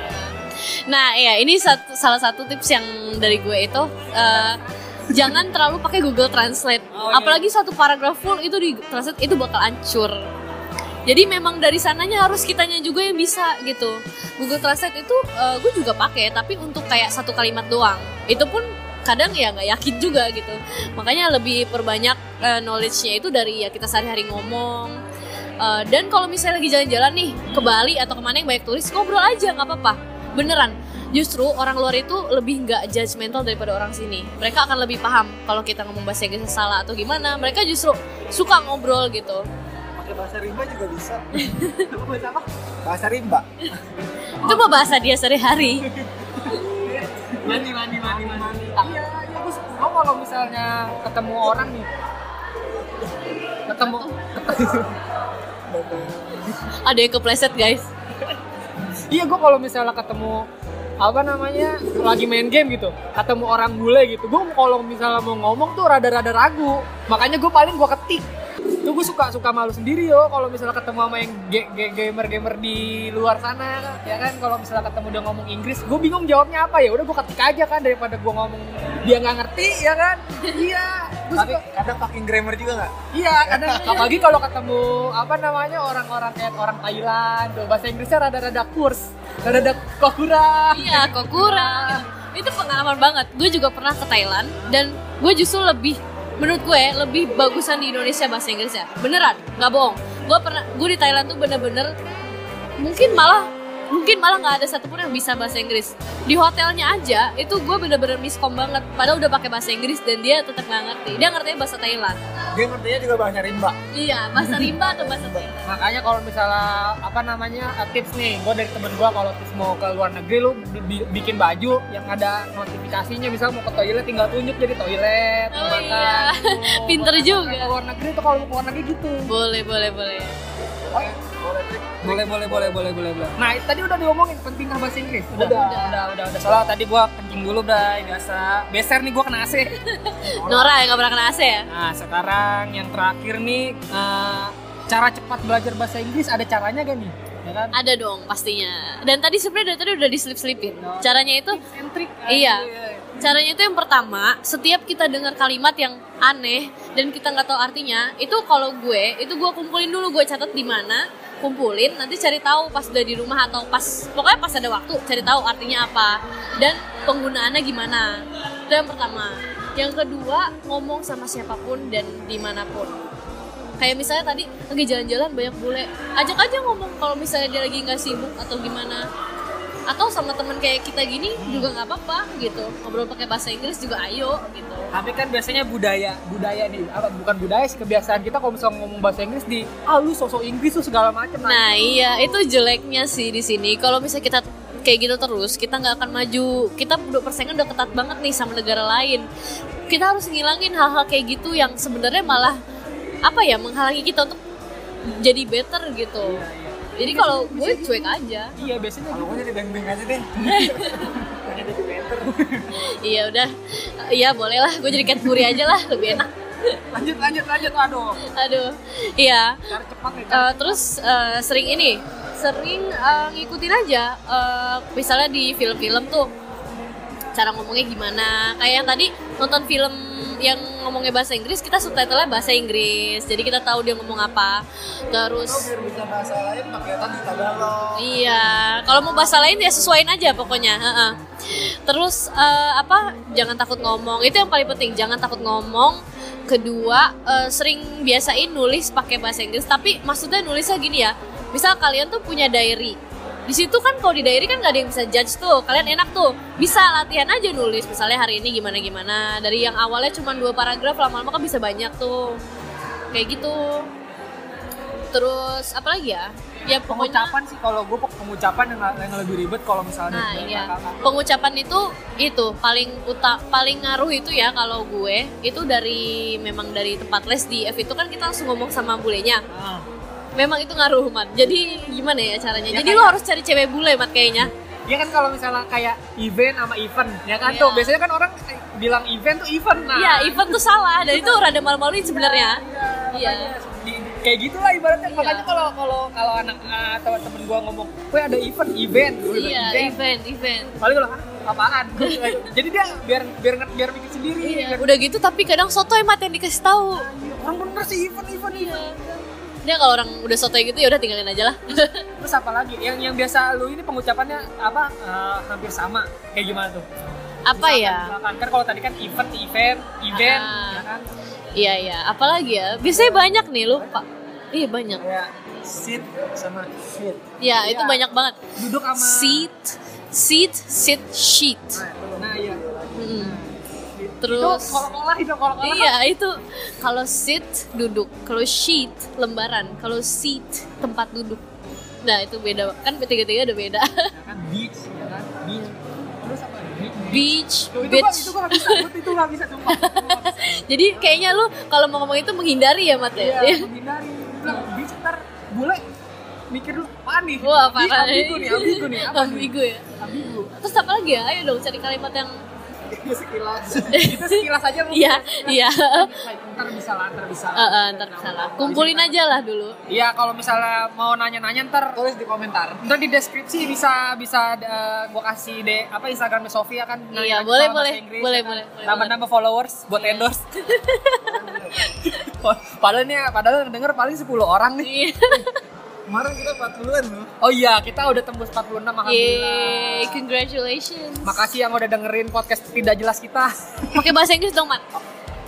Nah, ya ini satu, salah satu tips yang dari gue itu eh, jangan terlalu pakai Google Translate. Oh, iya. Apalagi satu paragraf full itu di translate itu bakal hancur. Jadi memang dari sananya harus kitanya juga yang bisa gitu. Google Translate itu eh, gue juga pakai, tapi untuk kayak satu kalimat doang. Itu pun kadang ya nggak yakin juga gitu. Makanya lebih perbanyak eh, knowledge-nya itu dari ya kita sehari-hari ngomong. Eh, dan kalau misalnya lagi jalan-jalan nih ke Bali atau ke mana yang banyak turis ngobrol aja nggak apa-apa beneran justru orang luar itu lebih nggak judgmental daripada orang sini mereka akan lebih paham kalau kita ngomong bahasa Inggris salah atau gimana mereka justru suka ngobrol gitu bahasa rimba juga bisa. Bahasa apa? Bahasa rimba. Itu mah bahasa dia sehari-hari. Mandi mandi mandi mandi iya iya gue gue kalau misalnya ketemu orang nih? Ketemu ada yang kepleset guys. Iya gue kalau misalnya ketemu apa namanya lagi main game gitu ketemu orang bule gitu gue kalau misalnya mau ngomong tuh rada-rada ragu. Makanya gue paling gue ketik tuh gue suka suka malu sendiri yo. Kalau misalnya ketemu sama yang ge- ge- gamer-gamer di luar sana ya kan? Kalau misalnya ketemu dia ngomong Inggris gue bingung jawabnya apa. Ya udah gue ketik aja kan daripada gue ngomong dia nggak ngerti ya kan? Iya gue tapi suka. kadang fucking grammar juga nggak? Iya, kadang apalagi kalau ketemu apa namanya orang-orang kayak orang Thailand, tuh bahasa Inggrisnya rada-rada kurs, rada-rada kok kurang. iya kok kurang itu pengalaman banget. Gue juga pernah ke Thailand dan gue justru lebih menurut gue lebih bagusan di Indonesia bahasa Inggrisnya. Beneran nggak bohong. Gue pernah gue di Thailand tuh bener-bener mungkin malah mungkin malah nggak ada satupun yang bisa bahasa Inggris di hotelnya aja itu gue bener-bener miskom banget padahal udah pakai bahasa Inggris dan dia tetap nggak ngerti dia ngertinya bahasa Thailand dia ngertinya juga bahasa rimba iya bahasa rimba atau bahasa Thailand Makanya kalau misalnya apa namanya uh, tips nih, gue dari temen gue kalau tips mau ke luar negeri lu bi- bi- bikin baju yang ada notifikasinya, misal mau ke toilet tinggal tunjuk jadi toilet, Oh, makan, iya. gitu. Pinter juga. Ke luar negeri tuh kalau mau ke luar negeri gitu. boleh boleh boleh Boleh, boleh, boleh, boleh, boleh, boleh. Nah, tadi udah diomongin penting nggak bahasa Inggris? Udah, Udah. udah, udah, udah. udah. Soalnya tadi gua kencing dulu, Bray, biasa. Beser nih gua kena AC. Nora yang nggak pernah kena AC ya Nah, sekarang yang terakhir nih, eh, cara cepat belajar bahasa Inggris ada caranya gak nih? Ya kan? Ada dong pastinya. Dan tadi sebenarnya dari tadi udah diselip-selipin. Caranya itu And trick. Iya. Caranya itu yang pertama, setiap kita dengar kalimat yang aneh dan kita nggak tahu artinya, itu kalau gue, itu gue kumpulin dulu, gue catat di mana, kumpulin, nanti cari tahu pas udah di rumah atau pas, pokoknya pas ada waktu, cari tahu artinya apa dan penggunaannya gimana. Itu yang pertama. Yang kedua, ngomong sama siapa pun dan di mana pun. Kayak misalnya tadi lagi jalan-jalan banyak bule, ajak aja ngomong kalau misalnya dia lagi nggak sibuk atau gimana atau sama temen kayak kita gini juga nggak apa-apa gitu. Ngobrol pakai bahasa Inggris juga ayo gitu. Tapi kan biasanya budaya, budaya nih, apa bukan budaya sih kebiasaan kita kalau misalnya ngomong bahasa Inggris di ah lu sosok Inggris tuh segala macam. nah iya itu jeleknya sih di sini. Kalau misalnya kita kayak gitu terus kita nggak akan maju. Kita udah persaingan udah ketat banget nih sama negara lain. Kita harus ngilangin hal-hal kayak gitu yang sebenarnya malah apa ya menghalangi kita untuk jadi better gitu jadi kalau gue cuek aja. Iya biasanya Kalau gue jadi beng-beng aja deh. Iya udah. Iya boleh lah. Gue jadi cat puri aja lah. Lebih enak. Lanjut lanjut lanjut. Aduh. aduh. Iya. Cara cepat nih. Eh, terus eh, sering ini. Sering eh, ngikutin aja. Eh, misalnya di film-film tuh cara ngomongnya gimana. Kayak yang tadi nonton film yang ngomongnya bahasa Inggris kita subtitlenya bahasa Inggris jadi kita tahu dia ngomong apa terus biar bisa bahasa lain pakai tadi Tagalog. Iya, kalau mau bahasa lain ya sesuaiin aja pokoknya. heeh. Terus eh, apa? Jangan takut ngomong. Itu yang paling penting. Jangan takut ngomong. Kedua, eh, sering biasain nulis pakai bahasa Inggris. Tapi maksudnya nulisnya gini ya. Misal kalian tuh punya diary. Di situ kan kalau di diary kan gak ada yang bisa judge tuh. Kalian enak tuh. Bisa latihan aja nulis. Misalnya hari ini gimana gimana. Dari yang awalnya cuma dua paragraf, lama-lama kan bisa banyak tuh. Kayak gitu. Terus apa lagi ya? Ya pokoknya pengucapan sih kalau gue pengucapan yang, yang lebih ribet kalau misalnya Nah, iya. Pengucapan itu itu paling uta, paling ngaruh itu ya kalau gue itu dari memang dari tempat les di F itu kan kita langsung ngomong sama bulenya. Ah. Memang itu ngaruh, Mat. Jadi gimana ya caranya? Ya Jadi kan- lu harus cari cewek bule, Mat kayaknya. Iya kan kalau misalnya kayak event sama event, ya kan Iya. tuh biasanya kan orang bilang event tuh event nah. Iya, event tuh salah dan itu rada malu-maluin sebenarnya. Iya. Kayak gitulah ibaratnya Iya. makanya kalau kalau kalau anak ah, teman-teman gua ngomong, "Gue ada event, event." Gua Iya, event, event. Paling gue bilang, "Ah, apaan? Jadi dia biar biar biar mikir sendiri. Iya, biar- udah gitu tapi kadang sotoy Mat yang dikasih tahu. Orang bener sih event, event, Iya. event. Dia kalau orang udah sotoy gitu ya udah tinggalin aja lah. Terus apa lagi? Yang yang biasa lu ini pengucapannya apa eh, hampir sama. Kayak gimana tuh? Apa Misalkan- ya? Misalkan kan kalau tadi kan event, event, event, Ah. ya kan? Iya, iya. Apalagi ya? Biasanya banyak nih lu, Pak. Iya, banyak. Kayak sit sama shit. Ya, itu Iya. banyak banget. Duduk sama Seat, seat, sit, sheet. Nah. Mm. Itu Terus kolak-kolak itu kolak-kolak. Iya, itu kalau sit duduk, kalau sheet lembaran, kalau seat tempat duduk. Nah, itu beda. Kan tiga-tiga ada beda. Ya kan beach, ya kan? Beach. Terus apa? Beach. Beach, itu beach. itu gua gak bisa, itu gak bisa sumpah. Bisa. Jadi kayaknya lu kalau mau ngomong itu menghindari ya, Mat ya? Iya, menghindari. Bilang beach ntar bule mikir dulu apaan nih? Wah, Ih, parah. Ambigu nih, ambigu nih. Apa nih? Ambigu ya. Ambigu. Terus apa lagi ya? Ayo dong cari kalimat yang Itu sekilas. Itu sekilas aja mungkin. Iya, iya. Ntar bisa lah, ntar bisa. Eh, eh, ntar salah. Kumpulin aja lah dulu. Iya, kalau misalnya mau nanya-nanya ntar Tulis di komentar. Ntar di deskripsi bisa bisa eh, gua kasih deh apa Instagramnya Sofia kan Iya, nanya-nanya boleh, boleh. Inggris, Boleh, ya kan? boleh, boleh, Nambah-nambah followers buat endorse. padahal nih padahal yang denger paling 10 orang nih. Iya. Kemarin kita 40-an loh. Oh iya, kita udah tembus 46 alhamdulillah. Yeay, congratulations. Makasih yang udah dengerin podcast tidak jelas kita. Pakai bahasa Inggris dong, Mat.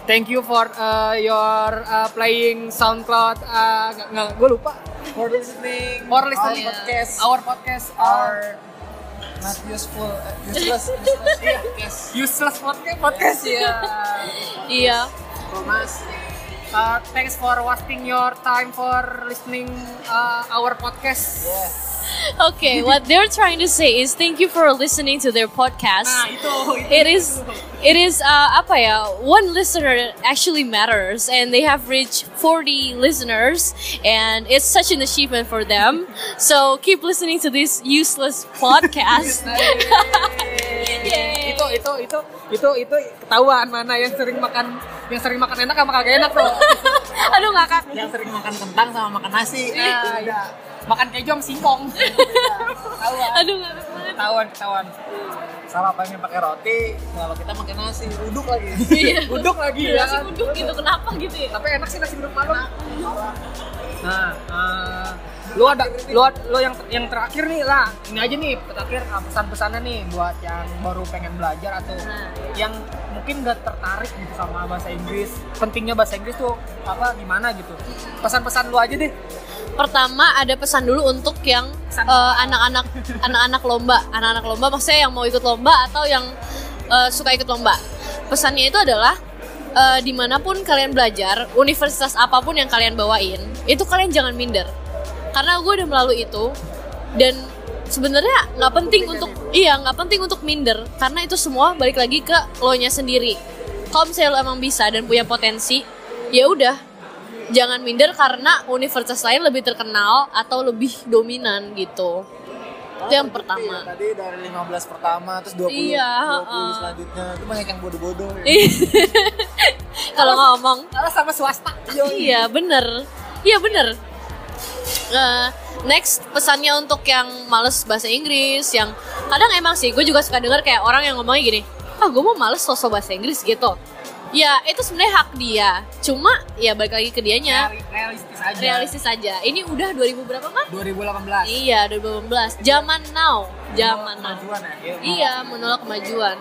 Thank you for uh, your uh, playing SoundCloud. Uh, nggak, nggak, gue lupa. For listening. For listening Iya. podcast. Our podcast. Are not useful, uh, useless, useless. iya, yes. Useless podcast. Podcast ya. Iya. Thomas. Uh, thanks for wasting your time for listening uh, our podcast. Yeah. Okay, what they're trying to say is thank you for listening to their podcast. Nah itu, itu It is it is uh, apa ya? One listener actually matters and they have reached 40 listeners and it's such an achievement for them. So keep listening to this useless podcast. Itu itu itu itu ketahuan mana yang sering makan yang sering makan enak sama kagak enak tuh Aduh ngakak. yang sering makan kentang sama makan nasi. Nah, iya. Makan keju sama singkong. Ketahuan. Aduh ngakak banget. Ketahuan, ketahuan. Sarapannya pakai roti, kalau kita makan nasi, uduk lagi. Iya. Uduk lagi ya. Nasi uduk gitu kenapa gitu ya? Tapi enak sih nasi uduk malam. Nah, eh, lu ada lu, lu yang yang terakhir nih lah. Ini aja nih terakhir eh, pesan-pesannya nih buat yang baru pengen belajar atau Nah, yang mungkin gak tertarik gitu sama bahasa Inggris. Pentingnya bahasa Inggris tuh apa gimana gitu. Pesan-pesan lu aja deh. Pertama ada pesan dulu untuk yang Pesan. eh, anak-anak anak-anak lomba, anak-anak lomba maksudnya yang mau ikut lomba atau yang eh, suka ikut lomba. Pesannya itu adalah eh, di mana pun kalian belajar, universitas apa pun yang kalian bawain, itu kalian jangan minder. Karena gue udah melalui itu dan sebenarnya nggak penting untuk iya nggak penting untuk minder karena itu semua balik lagi ke lo nya sendiri. Kalau misalnya lo emang bisa dan punya potensi, ya udah jangan minder karena universitas lain lebih terkenal atau lebih dominan gitu. Itu yang pertama. Tadi dari 15 pertama terus 20 Iya, 20 heeh. selanjutnya itu banyak yang bodoh-bodoh. ya. Kalau ngomong, Kalau sama swasta. iya bener, iya bener. Eh, next pesannya untuk yang males bahasa Inggris, yang kadang emang sih gue juga suka denger kayak orang yang ngomongnya gini, ah gue mau males sosok bahasa Inggris gitu. Ya itu sebenarnya hak dia, cuma ya balik lagi ke dianya. Reali- realistis aja. realistis saja. Ini udah 2000 berapa, Pak? 2018. Iya, 2018. Zaman now, zaman now. Kemajuan ya. Iya, menolak kemajuan.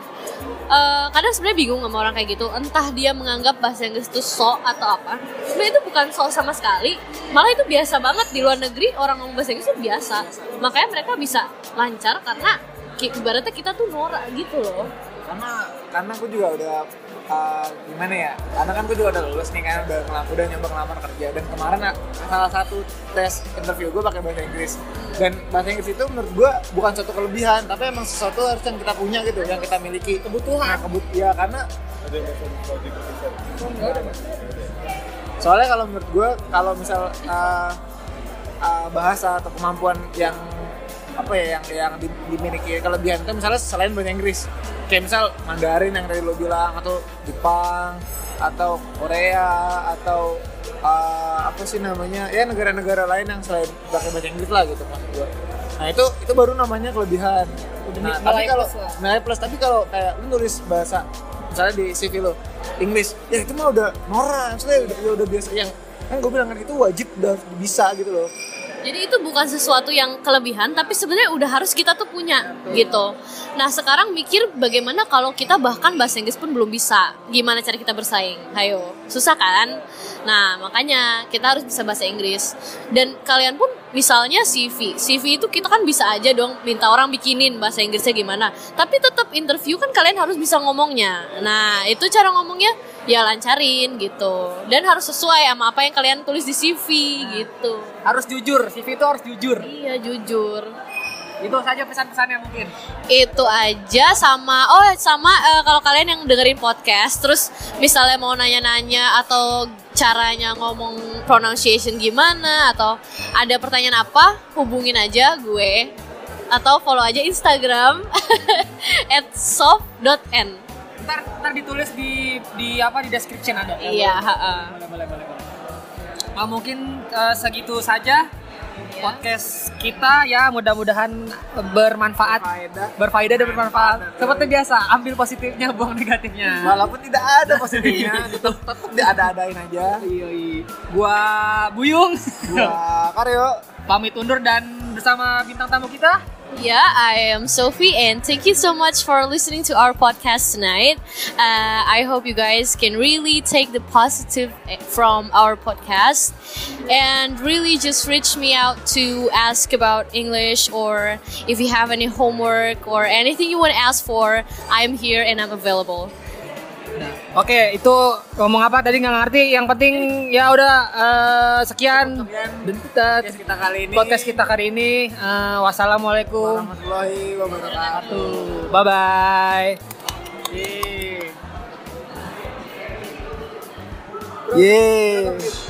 Eh, kadang sebenarnya bingung sama orang kayak gitu. Entah dia menganggap bahasa Inggris itu so atau apa. Sebenarnya itu bukan so sama sekali. Malah itu biasa banget di luar negeri orang ngomong bahasa Inggris itu biasa. Makanya mereka bisa lancar karena ibaratnya kita tuh norak gitu loh. karena karena gue juga udah uh, gimana ya? Karena kan gue juga udah lulus nih kan udah ngelam, udah nyoba ngelamar kerja. Dan kemarin uh, salah satu tes interview gue pakai bahasa Inggris. Dan bahasa Inggris itu menurut gue bukan suatu kelebihan tapi emang sesuatu harus yang kita punya gitu yang kita miliki. Kebutuhan. Nah, kebut ya karena soalnya kalau menurut gue kalau misal uh, uh, bahasa atau kemampuan yang apa ya yang yang di- dimiliki kelebihan itu misalnya selain bahasa Inggris. Kayak misal Mandarin yang tadi lo bilang atau Jepang atau Korea atau uh, apa sih namanya ya negara-negara lain yang selain pakai bahasa Inggris lah gitu maksud gue nah itu itu baru namanya kelebihan. Nah, tapi kalau nilai plus tapi kalau kayak lu nulis bahasa misalnya di CV lo English ya itu mah udah norak maksudnya udah, udah biasa. Yang kan gue bilang kan itu wajib udah bisa gitu loh Jadi itu bukan sesuatu yang kelebihan, tapi sebenarnya udah harus kita tuh punya gitu. Nah sekarang mikir bagaimana kalau kita bahkan bahasa Inggris pun belum bisa, gimana cara kita bersaing? Hayo, susah kan? Nah makanya kita harus bisa bahasa Inggris. Dan kalian pun misalnya CV, CV itu kita kan bisa aja dong minta orang bikinin bahasa Inggrisnya gimana. Tapi tetap interview kan kalian harus bisa ngomongnya. Nah itu cara ngomongnya ya lancarin gitu. Dan harus sesuai sama apa yang kalian tulis di CV gitu. Harus jujur, CV itu harus jujur. Iya jujur. Itu saja pesan-pesannya mungkin. Itu aja sama oh sama eh, kalau kalian yang dengerin podcast terus misalnya mau nanya-nanya atau caranya ngomong pronunciation gimana atau ada pertanyaan apa hubungin aja gue atau follow aja Instagram at soft.n Ntar, ntar ditulis di di apa di description ada. Iya, ha-ha. Boleh, boleh, boleh. boleh. Ah, mungkin eh, segitu saja podcast kita. Ya mudah-mudahan bermanfaat. Faedah. berfaedah dan bermanfaat. Seperti biasa ambil positifnya buang negatifnya. Walaupun tidak ada positifnya tetap tetap diada-adain aja. Iya iya. Gua Buyung. Gua Karyo. Pamit undur dan bersama bintang tamu kita Yeah, I am Sophie, and thank you so much for listening to our podcast tonight. Uh, I hope you guys can really take the positive eh, from our podcast and really just reach me out to ask about English or if you have any homework or anything you want to ask for, I'm here and I'm available. Oke, itu ngomong apa tadi nggak ngerti. Yang penting ya udah eh, sekian podcast kita kali ini podcast kita kali ini. Eh, wassalamualaikum. warahmatullahi wabarakatuh Bye bye. Yeay. Yeay.